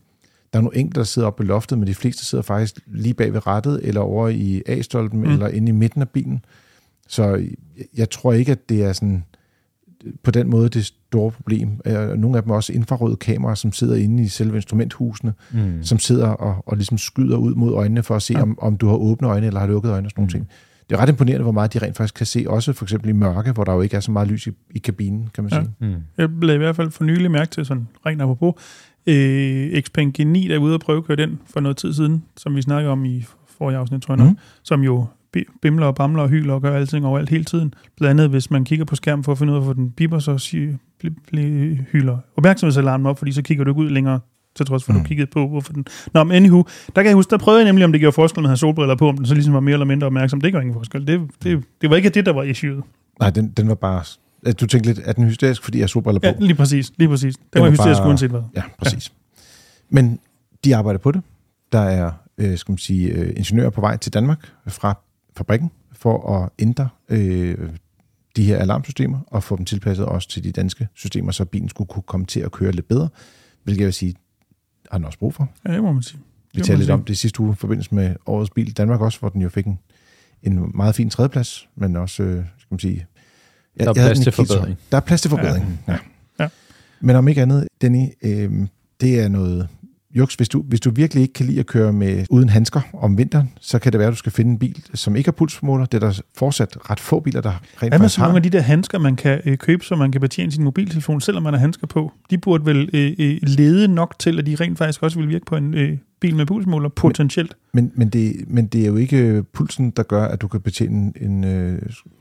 Der er nogle enkelte, der sidder oppe på loftet, men de fleste sidder faktisk lige bag ved rattet, eller over i A-stolpen, Mm. eller inde i midten af bilen. Så jeg, tror ikke, at det er sådan på den måde det store problem. Øh, Nogle af dem er også infrarøde kameraer, som sidder inde i selve instrumenthusene, Mm. som sidder og, og ligesom skyder ud mod øjnene for at se, Ja. om, om du har åbne øjne eller har lukket øjne og sådan nogle Mm. ting. Det er ret imponerende, hvor meget de rent faktisk kan se, også for eksempel i mørke, hvor der jo ikke er så meget lys i, i kabinen, kan man Ja. sige. Mm. Jeg blev i hvert fald for nylig mærke til, sådan rent apropos, øh, Xpeng G9, der er ude og prøve at køre den for noget tid siden, som vi snakkede om i forrige afsnit, tror jeg nok, Mm. som jo bi- bimler og bamler og hyler og gør alting overalt hele tiden. Blandt andet, hvis man kigger på skærmen for at finde ud af, hvor den biber, så sig, bli, bli, hyler opmærksomhedsalarmen op, fordi så kigger du ikke ud længere, til trods for, at du Mm. kiggede på, hvorfor den... Nå, men anywho, der kan jeg huske, der prøvede jeg nemlig, om det gjorde forskel, med at have solbriller på, om den så ligesom var mere eller mindre opmærksom. Det gør ingen forskel. Det, det, det var ikke det, der var issueet. Nej, den, den var bare... Du tænkte lidt, er den hysterisk, fordi jeg har solbriller på? Ja, lige præcis. Lige præcis. Det Den var var hysterisk bare- uanset hvad. Ja, præcis. Ja. Men de arbejder på det. Der er, øh, skal man sige, øh, ingeniører på vej til Danmark fra fabrikken for at ændre øh, de her alarmsystemer og få dem tilpasset også til de danske systemer, så bilen skulle kunne komme til at køre lidt bedre, hvilket jeg vil sige, har den også brug for. Ja, det må man sige. Vi talte lidt sige. om det sidste uge i forbindelse med årets bil i Danmark også, hvor den jo fik en, en meget fin tredjeplads, men også, øh, skal man sige... Jeg, Der er jeg havde plads til forbedring. Der er plads til forbedring, ja. Ja. ja. Men om ikke andet, Danny, øh, det er noget juks. Hvis du, hvis du virkelig ikke kan lide at køre med uden handsker om vinteren, så kan det være, at du skal finde en bil, som ikke har pulsmåler. Det er der fortsat ret få biler, der rent med faktisk så har. nogle af de der handsker, man kan øh, købe, så man kan betjene sin mobiltelefon, selvom man har handsker på? De burde vel øh, øh, lede nok til, at de rent faktisk også vil virke på en øh, bil med pulsmåler, potentielt. Men, men, det, men det er jo ikke øh, pulsen, der gør, at du kan betjene en øh,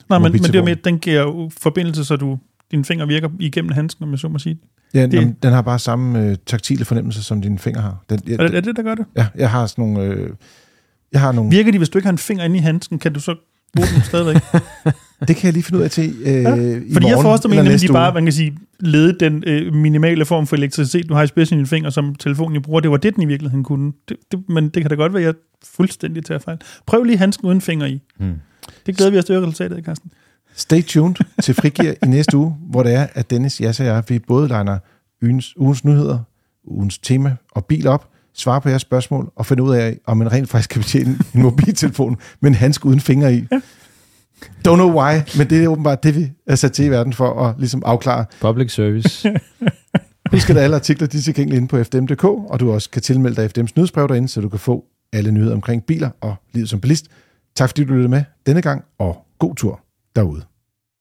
Nej, men, men det er med, at den giver jo forbindelse, så du din finger virker igennem handsken, om jeg så må sige. Ja, Det- det... den har bare samme øh, taktile fornemmelse, som dine fingre har. Den, ja, Er det, er det, der gør det? ja, jeg har sådan nogle... Øh, jeg har nogle... Virker de, hvis du ikke har en finger inde i handsken, kan du så bruge den stadigvæk? Det kan jeg lige finde ud af til øh, ja, i Fordi jeg morgen forestiller mig at de bare, man kan sige, lede den øh, minimale form for elektricitet, du har i spidsen i din finger, som telefonen I bruger. Det var det, den i virkeligheden kunne. Det, det, men det kan da godt være, at jeg fuldstændig tager fejl. Prøv lige handsken uden finger i. Hmm. Det glæder vi os til at høre resultatet, Carsten. Stay tuned til Frigir i næste uge, hvor det er, at Dennis, Jas og jeg, vi både legner ugens, ugens nyheder, ugens tema og bil op, svarer på jeres spørgsmål og finder ud af, om man rent faktisk kan betjene en mobiltelefon med en handske uden fingre i. Don't know why, men det er åbenbart det, vi er sat til i verden for at ligesom afklare. Public service. Husk, at alle artikler de er tilgængelige inde på fdm.dk, og du også kan tilmelde dig FDM's nyhedsbrev derinde, så du kan få alle nyheder omkring biler og livet som bilist. Tak fordi du lyttede med denne gang, og god tur derude.